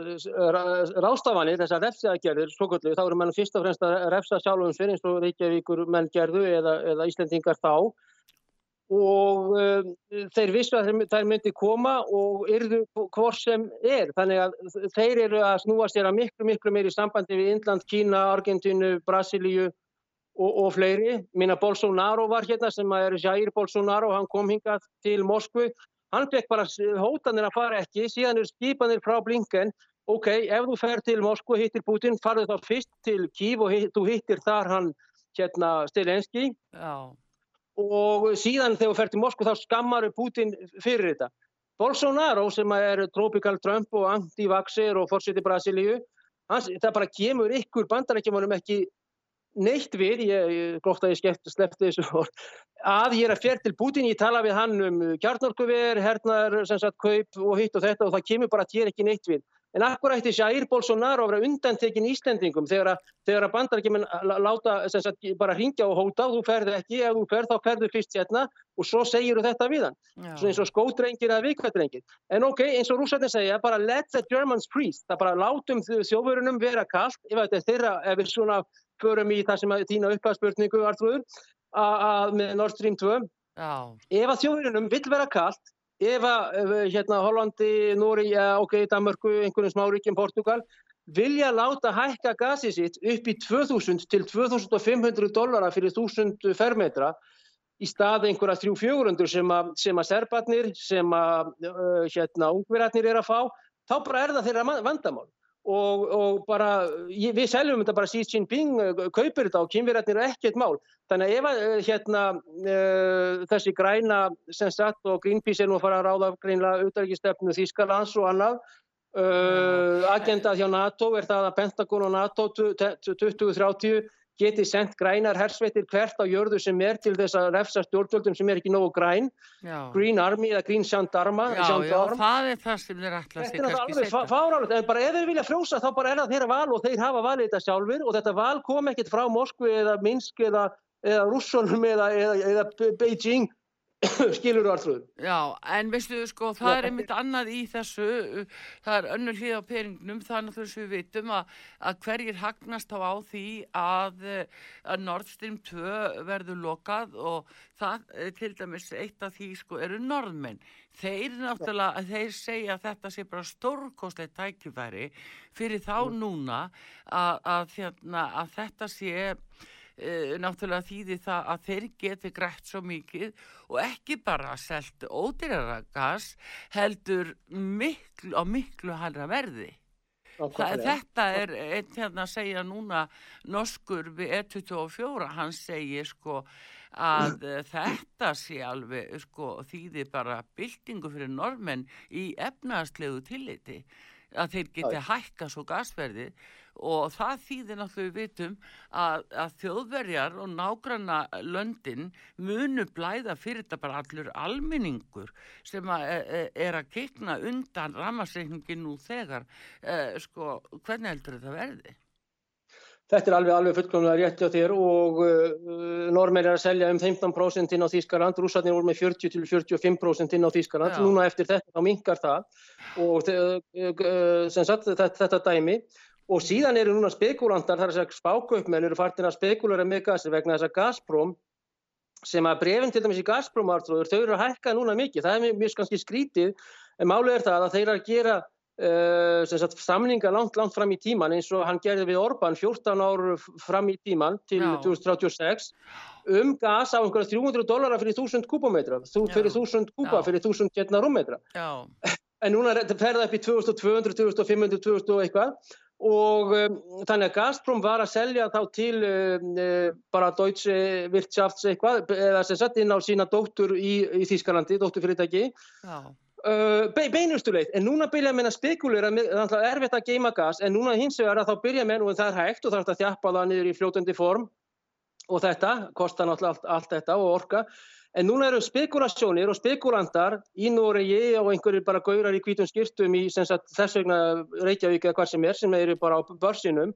rástafanir, þessar refsiaðgerðir, þá eru mann fyrst og fremst að refsa sjálfum fyrir eins og Reykjavíkur menn gerðu eða, eða Íslendingar þá og uh, þeir vissu að þær myndi koma og yrðu hvort sem er. Þannig að þeir eru að snúa sér að miklu, miklu meiri sambandi við Indland, Kína, Argentínu, Brasilíu og, og fleiri. Minna Bolsonaro var hérna sem er Jair Bolsonaro, hann kom hingað til Moskvu. Hann fekk bara hótanir að fara ekki, síðan er skipanir frá Blinken. Ok, ef þú fer til Moskvu og hittir Putin, farðu þá fyrst til Kív og hitt, þú hittir þar hann hérna Stelenski. Já og síðan þegar þú fer til Moskva þá skammar Putin fyrir þetta. Bolsonaro sem er Tropical Trump og anti-vaxir og fórseti Brasilíu, það bara kemur ykkur bandarækjumunum ekki neitt við, ég, glótt að ég skemmt sleppti þessu vor, að ég er að fer til Putin, ég tala við hann um kjarnarkuver, hernar, sem sagt, kaup og hitt og þetta og það kemur bara að ég er ekki neitt við. En akkur ætti Jair Bolsonaro að vera undantekinn Íslendingum þegar að, að bandarækjumenn láta sagt, bara ringja og hóta, þú ferði ekki, ef þú ferð þá ferðu fyrst hérna og svo segir þú þetta við hann. Svona eins og skódrengir eða vikværdrengir. En ok, eins og rúsarnir segja, bara let the Germans freeze, það bara látum þjóðvörunum vera kallt, ef þetta er þeirra, ef við svona förum í það sem að þína upphagspörningu, Artrúður, með Nord Stream 2, Já. ef að þjóðvörunum vill vera kallt, ef að hérna, Hollandi, Nóri, ja, ok, Danmarku, einhvern smáríkjum, Portugal vilja láta hækka gasi sitt upp í 2000 til 2500 dollara fyrir 1000 fermetra í stað einhverja 300-400 sem, sem að serbarnir, sem að uh, hérna, ungverðarnir er að fá, þá bara er það þeirra vandamál og, og bara, ég, við seljum þetta bara Xi Jinping uh, kaupir þetta og kynverðarnir er ekkert mál. Þannig að ef að uh, hérna, uh, þessi græna sem sagt og Greenpeace er nú að fara að ráða greinlega auðvitaðrikistefnu Þískalands og annað, uh, agendað hjá NATO er það að Pentagon og NATO 2030 geti sendt grænar hersveitir hvert á jörðu sem er til þess að refsa stjórnvöldum sem er ekki nógu græn. Já. Green Army eða Green Gendarma Já, já, það er það sem þeir ætla Þetta er alveg fárálegt, en bara ef þeir vilja frjósa þá bara er það þeirra val og þeir hafa valið þetta sjálfur og þetta val kom ekkit frá Moskvi eða Minsk eða, eða Russunum eða, eða, eða Beijing skilur þú alltaf Já, en veistu, sko, það er einmitt annað í þessu það er önnur hlið á peringnum þannig að við vitum að, að hverjir hagnast á, á því að, að Nord Stream 2 verður lokað og það til dæmis eitt af því sko eru norðmenn. Þeir náttúrulega, þeir segja að þetta sé bara stórkostlegt tækifæri fyrir þá núna að, að hérna, þetta sé e, náttúrulega þýði það að þeir geti grætt svo mikið og ekki bara selt ódýrara gas heldur miklu, á miklu halra verði. Það, þetta er einn hérna að segja núna norskur við E24, hann segir sko að (clears throat) þetta sé alveg sko þýði bara byltingu fyrir normenn í efnaðslegu tilliti að þeir geti hækka svo gasverði og það þýðir náttúrulega við vitum að, að þjóðverjar og nágranna löndin munu blæða fyrir þetta bara allur alminningur sem að, er, e, er að kikna undan ramarsreikningin nú þegar eh, sko, hvernig heldur þetta verði? Þetta er alveg, alveg fullkomlega rétti á þér og uh, normer er að selja um 15% inn á Þýskaland, rúsarnir voru með 40-45% inn á Þýskaland, Já. núna eftir þetta þá mingar það og uh, uh, sagt, þetta, þetta dæmi og síðan eru núna spekulantar, þar er þess að spákaupmenn eru fartin að spekulera með gasi vegna þess að Gazprom sem að brefin til dæmis í Gazprom artrúður, þau eru að hækka núna mikið, það er mjög, mjög kannski skrítið en málið er það að þeir eru að gera Uh, sagt, samninga langt, langt fram í tíman eins og hann gerði við Orban 14 ár fram í tíman til Já. 2036 um gas á einhverja 300 dólara fyrir 1000 kubometra fyrir 1000 kuba fyrir 1000 getna rúmmetra. (laughs) En núna fer það upp í 2200, 2500, 2000 og eitthvað og um, þannig að Gazprom var að selja þá til um, uh, bara Deutsche Wirtschafts eitthvað eða sem sett inn á sína dóttur í, í Þýskalandi, dótturfyrirtæki. Uh, beinustuleitt, en núna byrja menn að spekulera þannig að er erfitt að geima gas en núna hins vegar að þá byrja menn og það er hægt og það er að þjappa það niður í fljótandi form og þetta, kostar náttúrulega allt, allt þetta og orka, en núna eru spekulasjónir og spekulantar í Noregi og einhverjir bara gaurar í kvítum skiptum í sagt, þess vegna Reykjavík eða hvað sem er sem eru bara á börsinum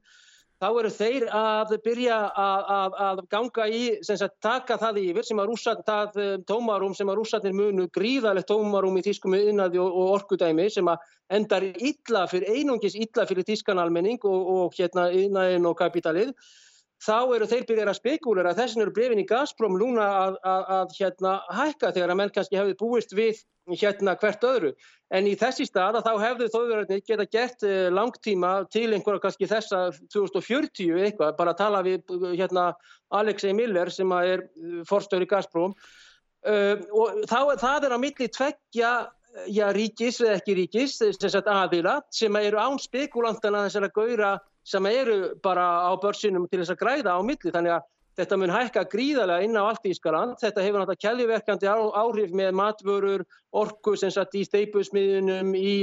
þá eru þeir að byrja að, að, að ganga í, sagt, taka það yfir sem að rússat, það eh, tómarum sem að rússatnir munu gríðalegt tómarum í þýskum innaði og, og orkudæmi sem að endar illa fyrir, einungis illa fyrir þýskanalmenning og, og hérna innaðin og kapitalið. Þá eru þeir byrjar að spekulera þessin eru brefin í Gazprom núna að, að, að hérna hækka þegar að menn kannski hefði búist við hérna hvert öðru. En í þessi stað að þá hefðu þóðverðarnir geta gert uh, langtíma til einhverja kannski þessa 2040 eitthvað, bara að tala við hérna Alexei Miller sem er forstöður í Gazprom uh, og þá, það er á milli tveggja já, ríkis eða ekki ríkis, þess að aðila sem eru án spekulantana þessara gauðra sem eru bara á börsinum til þess að græða á milli þannig að þetta mun hækka gríðarlega inn á allt Ískaland. Þetta hefur náttúrulega kelliverkandi áhrif með matvörur, orku sem satt í steipusmiðunum, í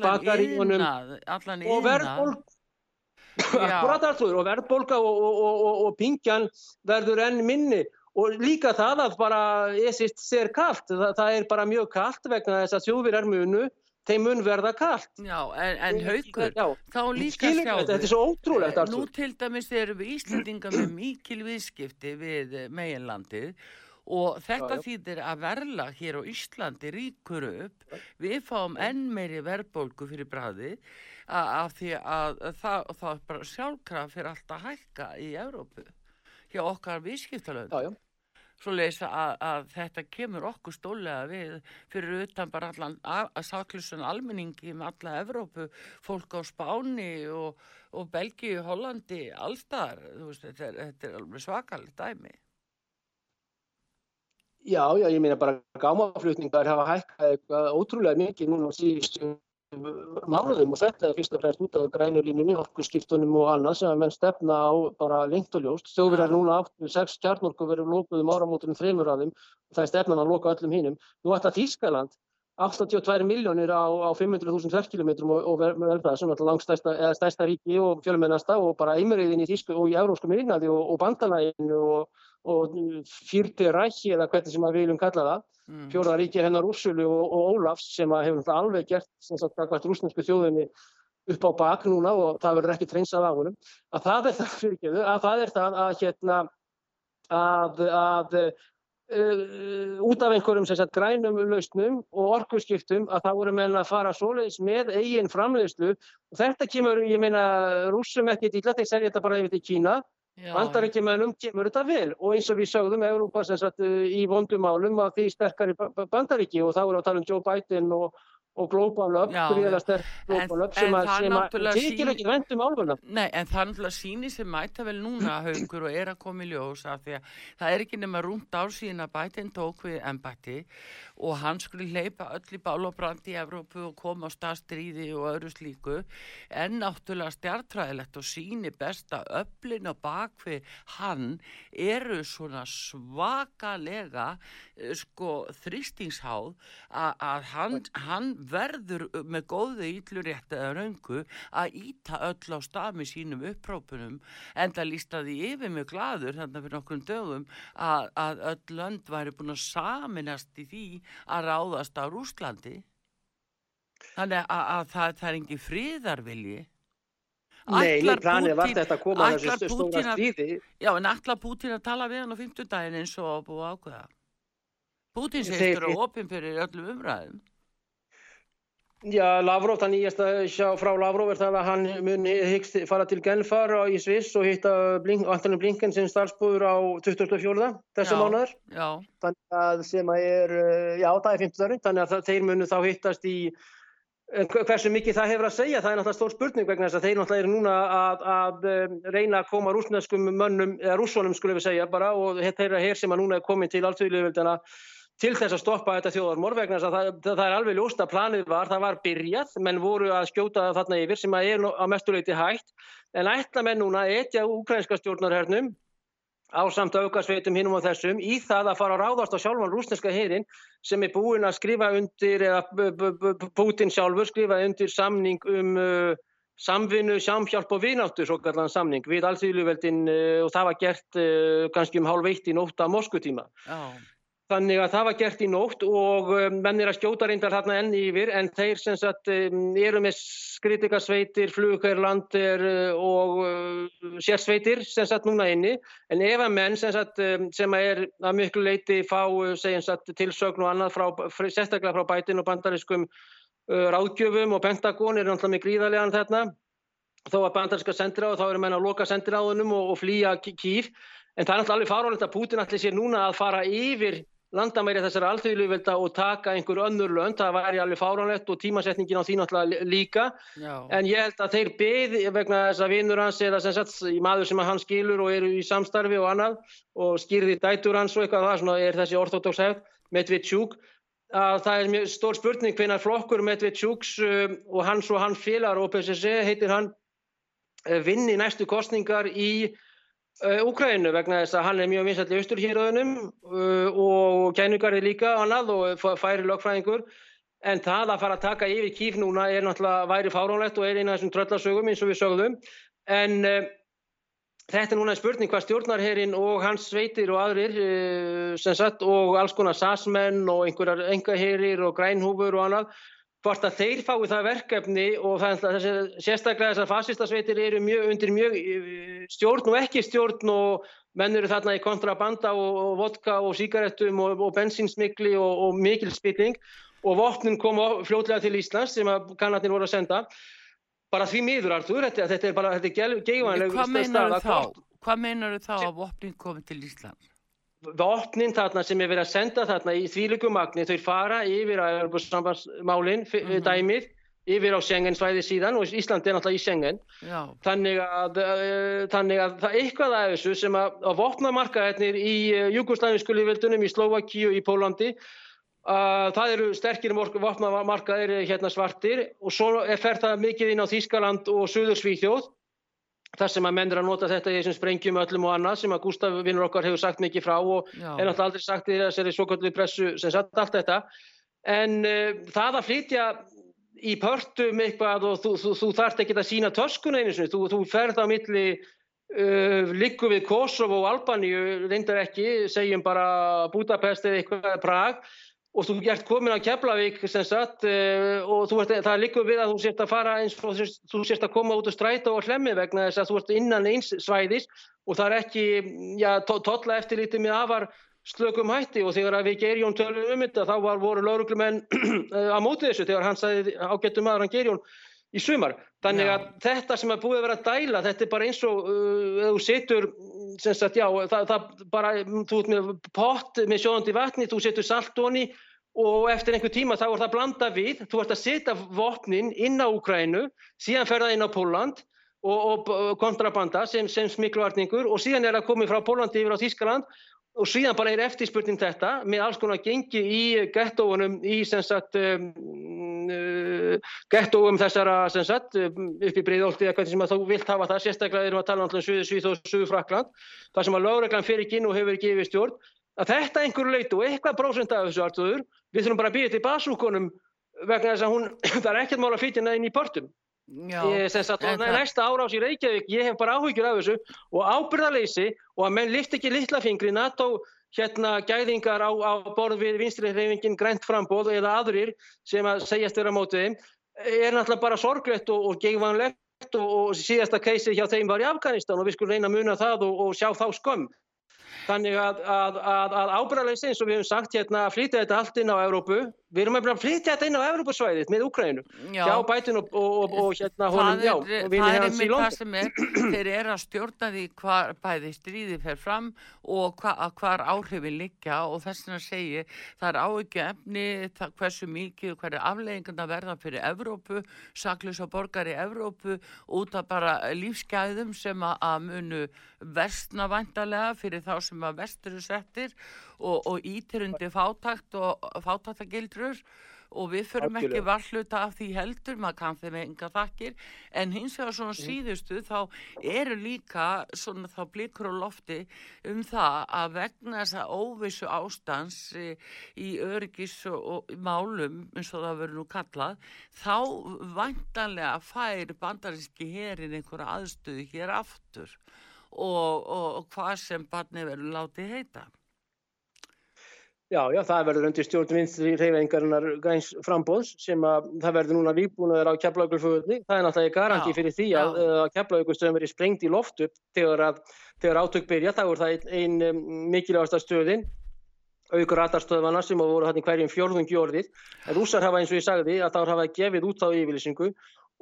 bakaríunum og verðbólk. (laughs) og verðbólka og, og, og, og pingjan verður enn minni og líka það að bara esist sér kallt, það, það er bara mjög kallt vegna þess að sjófir er munu þeim mun verða kallt. Já, en, en haugur, þá líka sjáðu. Þetta er svo ótrúlegt alls. Nú til dæmis erum við Íslandinga með mikil viðskipti við meginlandið og þetta já, já. þýðir að verla hér á Íslandi ríkur upp, við fáum enn meiri verðbólgu fyrir bræði af því að það, það er bara sjálfkraf fyrir allt að hækka í Európu hjá okkar viðskiptalönd. Já, já svo leysa að, að þetta kemur okkur stólega við fyrir utan bara allan að saklusun almenningi með alla Evrópu, fólk á Spáni og, og Belgíu, Hollandi, allstar, þetta er, þetta er alveg svakalit dæmi. Já, já, ég meina bara gámaflutningar hafa hækkað eitthvað ótrúlega mikið núna síðustu mánuðum og þetta er fyrst og fremst út af grænulínunni, orkusskiptunum og annað sem að menn stefna á bara lengt og ljóst. Þjóðverðar núna áttu sex kjarnorku verið lókuð um áramótunum þreymur af þeim og það er stefnan að loka öllum hinnum. Nú ætla Þískaland 82 miljónir á, á 500.000 ferkilometrum og, og velfæða sem er langstæsta eða stærsta ríki og fjölumennasta og bara einmeriðin í Þísku og í eurósku minnaði og, og bandalæginu og, og fyrti rækki eða hvernig sem við viljum kalla það mm. fjóraðaríki hennar Úrsulu og, og Ólafs sem hefur alveg gert hvert rúsnesku þjóðinni upp á bak núna og það verður ekki treynsað á húnum að það er það fyrirgeðu að það er það að hérna að, að Uh, út af einhverjum sagt, grænum lausnum og orkuskiptum að það voru meðan að fara svoleiðis með eigin framleiðslu og þetta kemur, ég meina, rúsum ekki dýla, þeir selja þetta bara yfir til Kína Bandaríkjumennum kemur þetta vel og eins og við sögðum Európa sagt, í vondumálum að því sterkari bandaríki og þá er að tala um Joe Biden og og global up, gríðilega sterk global up sem að tekir ekki vendum álfuna. Nei, en það er náttúrulega síni sem mæta vel núna (clears throat) haugur og er að koma í ljós af því að það er ekki nema rúmt ár síðan að bætinn tók við ennbætti og hann skulle leipa öll í bálabrandi í Evrópu og koma á staðstríði og öðru slíku en náttúrulega stjartræðilegt og síni besta öflin og bakvið hann eru svona svakalega eh, sko þrýstingsháð að hann, hann verður með góðu íllurétt eða raungu að íta öll á stafmi sínum upprópunum en það lístaði yfir mjög gladur þannig fyrir okkur dögum að, að öll lönd væri búin að saminast í því að ráðast á Rúslandi þannig að, að það, það er engi fríðarvilji Nei, planið var þetta að koma þessu stóra stríði? Já, en allar Pútín að tala við hann á 50 daginn eins og búið ákveða? Pútín segist að opinn fyrir öllum umræðum Já, Lavrov, það nýjasta frá Lavrov er það að hann mun hyggst fara til Genfar í Sviss og hitta Blink, Antoni Blinken sem starfsbúður á 2004. þessa mánuður. Já. Þannig að sem að er, já það er 50 dörri, þannig að þeir munu þá hittast í, hversu mikið það hefur að segja, það er náttúrulega stór spurning vegna þess að þeir náttúrulega eru núna að, að reyna að koma rúsneskum mönnum, eða rússonum skulum við segja bara og þeirra hér sem að núna er komin til alltöðulegvöldana til þess að stoppa þetta þjóðarmor vegna þess að það, það er alveg ljóst að planið var, það var byrjað, menn voru að skjóta þarna yfir sem að er á mestuleiti hægt, en ætla menn núna etja ukrainska stjórnarhernum á samt aukasveitum hinnum og þessum í það að fara að ráðast á sjálfan rúsneska heyrin sem er búin að skrifa undir, eða Putin sjálfur skrifa undir samning um uh, samvinnu, samhjálp og vináttu svo kallan samning við allþjóðluveldin uh, og það var gert uh, kannski um hálf eitt í nótt að Moskutíma. Já. Þannig að það var gert í nótt og um, menn er að skjóta reyndar þarna enn yfir en þeir sem sagt um, eru með skritikasveitir, flugherlandir uh, og uh, sérsveitir sem sagt núna inni. En ef að menn sem sagt um, sem er að miklu leiti fá uh, segjum sagt tilsögn og annað frá, sérstaklega frá bætin og bandariskum ráðgjöfum og Pentagon er náttúrulega með gríðarlegan þarna. Þó að bandarska sendir á þá eru menn að loka sendir á hennum og, og flýja kýf en það er náttúrulega alveg fáránlegt að Putin allir sér núna að fara yfir landamæri þessar alþjóðluvelda og taka einhver önnur lönd, það væri alveg fáránlegt og tímasetningin á því náttúrulega líka Já. en ég held að þeir beði vegna þess að vinnur hans eða sem sagt maður sem hann skilur og eru í samstarfi og annað og skýrði dætur hans og eitthvað það svona er þessi orthodox hefð Medvedchuk að það er mjög stór spurning hvenar flokkur Medvedchuks um, og hans og hans félagar OPCC heitir hann uh, vinni næstu kostningar í Úkrænu vegna þess að hann er mjög vinsall í austurhýröðunum uh, og kænugarði líka annað og færi lögfræðingur. En það að fara að taka yfir kýf núna er náttúrulega væri fáránlegt og er eina af þessum tröllasögum eins og við sögðum. En uh, þetta er núna spurning hvað stjórnarherinn og hans sveitir og aðrir uh, sem sagt og alls konar sasmenn og einhverjar engaherir og grænhúfur og annað hvort að þeir fái það verkefni og það, þessi, sérstaklega þessar fasistasveitir eru mjög, undir mjög stjórn og ekki stjórn og menn eru þarna í kontrabanda og, og vodka og sígarettum og, og bensinsmikli og, og mikil spilling og vopnin kom fljótlega til Íslands sem að kannatinn voru að senda bara því miður Artur, þetta, þetta er bara þetta er geifanleg Hvað meinar þá? Hvað meinar þá að vopnin komið til Ísland? Vopnin þarna sem er verið að senda þarna í þvílugum magni, þau fara yfir að sambandsmálin, mm -hmm. dæmið yfir á Schengen svæði síðan og Ísland er náttúrulega í Schengen Já. þannig að, uh, þannig að það eitthvað af þessu sem að, að vopnamarkaðetnir í uh, Jugoslæfinsku lífveldunum í Slovakíu, í Pólandi uh, það eru sterkir vopnamarkaðir hérna svartir og svo er fer það mikið inn á Þískaland og Suður Svíþjóð þar sem að menn er að nota þetta í þessum sprengjum öllum og annað sem að Gustaf vinnur okkar hefur sagt mikið frá og Já. er náttúrulega aldrei sagt í þessari svo kallu pressu sem satt allt þetta. En uh, það að flytja í pörtum eitthvað og þú, þú, þú þarft ekki að sína töskuna einu sinni, þú, þú ferð á milli uh, liggu við Kosovo og Albaníu, reyndar ekki segjum bara Budapest eða eitthvað Prag og þú ert komin á Keflavík sem sagt uh, og ert, það liggur við að þú sért að fara eins og þú sért- að koma út og stræta og hlemmi vegna þess að þú ert innan eins svæðis og það er ekki ja, tolla eftirlítið með afar slökum hætti. Og þegar við Geirjón tölum um þetta þá var voru lauruglumenn (clears throat) á móti þessu þegar hann sagði ágættum maður hann Geirjón í sumar. Þannig Já. að þetta sem er búið að vera að dæla, þetta er bara eins og uh, þú setur, sem sagt, já, það, það bara, þú ert með pott með sjóðandi vatni, þú setur salt onni og eftir einhver tíma þá er það blanda við, þú ert að setja vopnin inn á Úkrænu, síðan fer það inn á Póland og, og kontrabanda sem, sem smikluartningur og síðan er það komið frá Pólandi yfir á Þískaland og síðan bara er eftirspurning þetta með alls konar gengi í gettóunum í sem sagt um, uh, gettóum þessara sem sagt um, upp í breiðolti eða hvernig sem að þú vilt hafa það. Sérstaklega erum að tala um Suðu Svíð og Suðu Frakland þar sem að lögreglan fyrir og hefur yfir stjórn. Að þetta einhverju leiti og eitthvað prósent af þessu artuður við þurfum bara að býja til basúkonum vegna þess að hún, (coughs) það er ekkert mál að flytja inn í portum sagt, það- næsta árás í Reykjavík, ég hef bara áhyggjur af þessu og ábyrðarleysi og að menn lift ekki litla fingri, NATO hérna gæðingar á, á borð við vinstri hreyfingin grænt frambóð eða aðrir sem að segjast vera á móti þeim er náttúrulega bara sorglegt og, og geigvanlegt og, og síðasta keisið hjá þeim var í Afganistan og við skulum reyna að muna það og, og sjá þá skömm. Þannig að, að, að, að ábyrðarleysi eins og við hefum sagt hérna að flytja þetta allt inn á Evrópu, við erum að flytja þetta inn á Evrópusvæðið með Ukraínu, Já. hjá bætun og, og, og, og hérna honum, já, og vinni það er hans í London. er þeir eru að stjórna því hvar bæði stríði fer fram og hva, að hvar áhrifin liggja og þess vegna segi það er áhyggju efni það, hversu mikið og hverju aflegginguna verða fyrir Evrópu, saklus og borgar í Evrópu út af bara lífsgæðum sem að, að munu versna vantarlega fyrir þá sem að vestur settir og, og ítirundi fátakt og fátaktagildrur og við förum ekki Algjörlega. varhluta af því heldur, maður kann þeim enga þakkir, en hins vegar svona síðustu þá eru líka svona þá blikur á lofti um það að vegna þess að óvissu ástans í, í öryggis og, og málum eins og það verður nú kallað, þá vantanlega fær bandarinski herin einhverja aðstöðu hér aftur og, og, og hvað sem barni verður látið heita. Já, já, það verður undir stjórn vinstri reyfingarinnar græns frambóðs sem að það verður núna výbúnaður á keflaugurföðunni. Það er náttúrulega garanti Já, fyrir því að, já. að keflaugustöðum verið sprengt í loft upp þegar, þegar átök byrja. Það voru það einn ein, um, mikilvægasta stöðin aukur ratarstöðvana sem voru hann í hverjum fjórðungi orðið. En rússar hafa eins og ég sagði að þá hafa gefið út á yfirlýsingu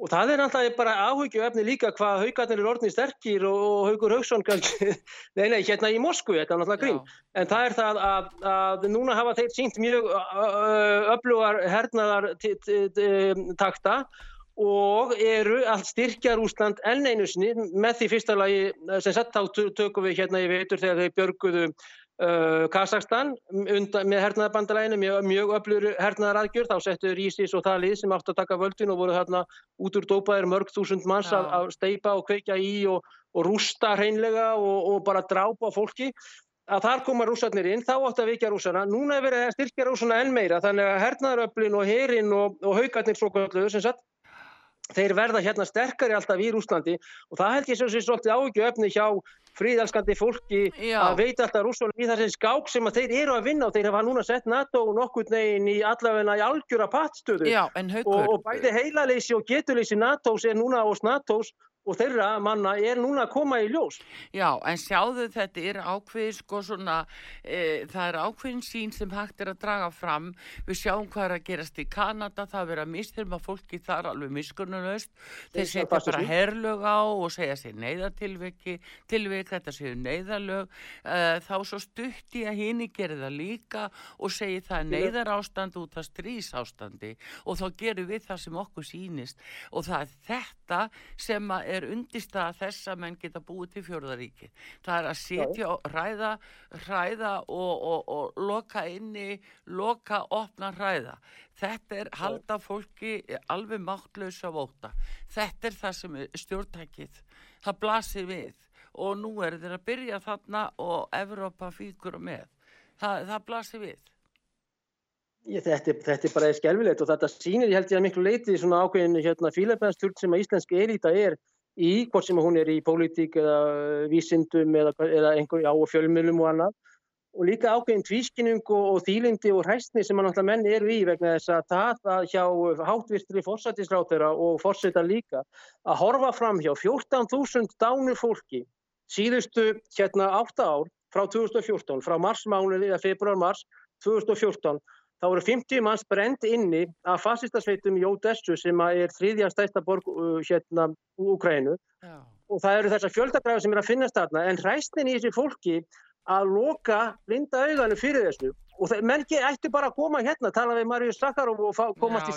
Og það er náttúrulega bara áhugju efni líka hvað haugarnir er orðnið sterkir og haugur Haugsson kannski, (laughs) nei nei, hérna í Moskvu, þetta er náttúrulega grín. Já. En það er það að, að núna hafa þeir sínt mjög öflugar hernaðar takta og eru að styrkja Rúsland enn einu sinni með því fyrsta lagi sem sett tö- tökum við hérna í veitur þegar þeir björguðu uh, Kazakstan undan, með hernaðarbandalæginu mjög, mjög öflur hernaðaraðgjör. Þá settu Rísis og það lið sem átt að taka völdin og voru þarna út úr dópaðir mörg þúsund manns að, að steipa og kveikja í og, og rústa hreinlega og, og bara drápa fólki. Að þar koma rússarnir inn, þá átt að vikja rússarna. Núna er verið að styrkja rússarna enn meira, þannig að hernaðaröflin og herin og, og haugarnir svo kvölduðu sem sagt, þeir verða hérna sterkari alltaf í Rúslandi og það held ég sem sé svolítið áhyggju efni hjá fríðelskandi fólki Já. að veita alltaf rússarna í þessi skák sem að þeir eru að vinna og þeir hafa núna sett NATO nokkurn veginn í allavegna í algjöra pattstöðu Já, en og, og bæði heilaleysi og getuleysi NATOs er núna og NATOs og þeirra manna er núna að koma í ljós. já, en sjáðu þetta er ákveð, sko svona, e, það er ákveðin sín sem hægt er að draga fram. Við sjáum hvað er að gerast í Kanada, það er verið að mistyrma fólki þar alveg miskunnulöst. Þeir setja bara herlög á og segja sér neyðatilviki, tilvik, þetta séu neyðalög. E, þá svo stutti að hini gerir það líka og segi það er neyðar ástand út af strísástandi og þá gerum við það sem okkur sýnist og það er þetta sem að er undistað þess að menn geta búið til fjórðaríki. Það er að setja og ræða, hræða og, og, og loka inni, loka, opna hræða. Þetta er halda fólki alveg máttlausa vóta. Þetta er það sem er stjórntækið. Það blasir við og nú er þeir að byrja þarna og Evrópa fíkur og með. Það, það blasir við. Ég, þetta, þetta er bara skelvilegt og þetta sýnir, ég held ég að miklu leiti svona ákveðin hérna, fílabæðastjórn sem að íslensk elita er í, hvort sem hún er í pólitík eða uh, vísindum eða, eða einhver, já, og fjölmjölum og annað. Og líka ákveðin tvískinning og, og þýlindi og hræstni sem að náttúrulega menn eru í vegna þess að það hjá hátvirtri forsætisráþeira og forseta líka. Að horfa fram hjá 14.000 dánu fólki síðustu hérna 8 ár frá 2014, frá marsmánuði eða februar-mars 2014 þá voru 50 manns brend inni af fascistasveitum í Ódessu sem er þriðja stæsta borg uh, hérna úr Ukraínu Já. og það eru þessar fjöldagræður sem er að finnast þarna. En hræstin í þessi fólki að loka blinda auganu fyrir þessu. Og það, menn ekki ættu bara að koma hérna tala við Maríu Sakharov og fá, komast Já, í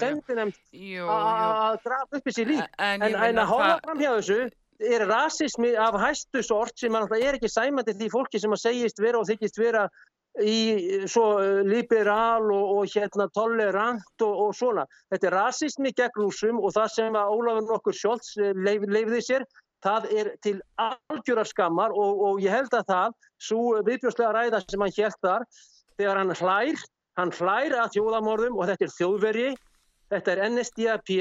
jú. að drafa upp þessi lík. En, en, en að það- fram hjá þessu er rasismi af hæstu sort sem er ekki sæmandi því fólki sem að segist vera og þykist vera í svo eh, liberal og, og hérna tolerant og, og svona. Þetta er rasismi gegn rúsum og það sem að Ólafur nokkur Sjólds leif, leifði sér, það er til algjörar skammar og, og ég held að það, svo viðbjóðslega ræða sem hann hélt þar, þegar hann hlær, hann hlær að þjóðamorðum og þetta er þjóðverji, þetta er NSDAP,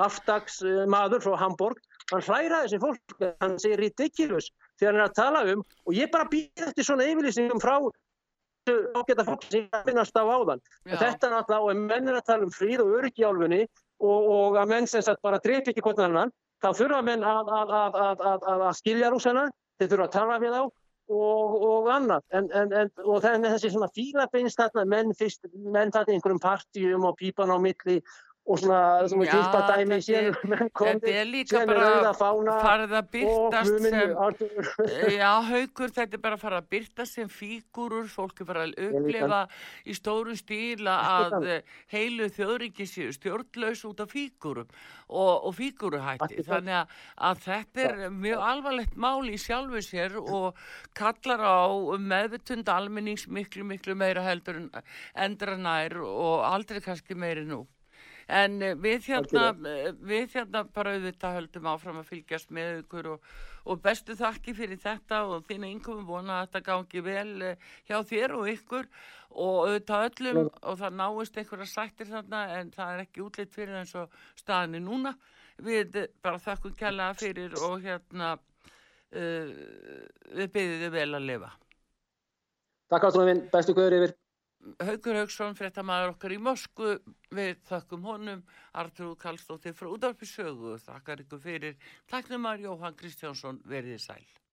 aftags uh, maður frá Hamburg, hann hlæra þessi fólk, hann segir ridiculous þegar hann er að tala um og ég bara býð eftir svona yfirlýsingum frá ágæta fólk sem ég finnast á áðan. Þetta er náttúrulega, og ef menn er að tala um fríð og öryggi í álfunni og, og að menn sem sagt bara dreip ekki hvort annan, þá þurfa menn að, að, að, að, skilja rúsana, þeir þurfa að tala við þá og, og annað. En, en, en, og er þessi svona fílabeinst þarna, menn fyrst, menn þetta einhverjum partíum og pípan á milli og svona, svona kýrpa dæmi síðan (laughs) Þetta er líka bara farið að byrtast sem Artur. Já, haukur, þetta er bara fara að byrta sem fígurur, fólk er bara að upplifa í stóru stíla að eh, heilu þjóðriki séu stjórnlaus út af fígurum og, og fíguruhætti. Þannig að, að þetta er mjög alvarlegt mál í sjálfu sér og kallar á meðvitund almennings miklu, miklu meira heldur en endra nær og aldrei kannski meiri nú. En eh, við hérna, eh, við hérna bara auðvitað höldum áfram að fylgjast með ykkur og, og bestu þakki fyrir þetta og þín einhverjum vona að þetta gangi vel eh, hjá þér og ykkur og auðvitað öllum og það náist einhverja sættir þarna en það er ekki útlitt fyrir eins og staðinni núna. Við bara þakkum kærlega fyrir og hérna uh, við byrðum þið vel að lifa. Takk ástunum minn, bestu guður yfir. Haukur Hauksson, fréttamaður okkar í Moskvu, við þökkum honum, Artur Kallstóttir frá útvarpi sögu, þakkar ykkur fyrir, taknum að Jóhann Kristjánsson verið sæl.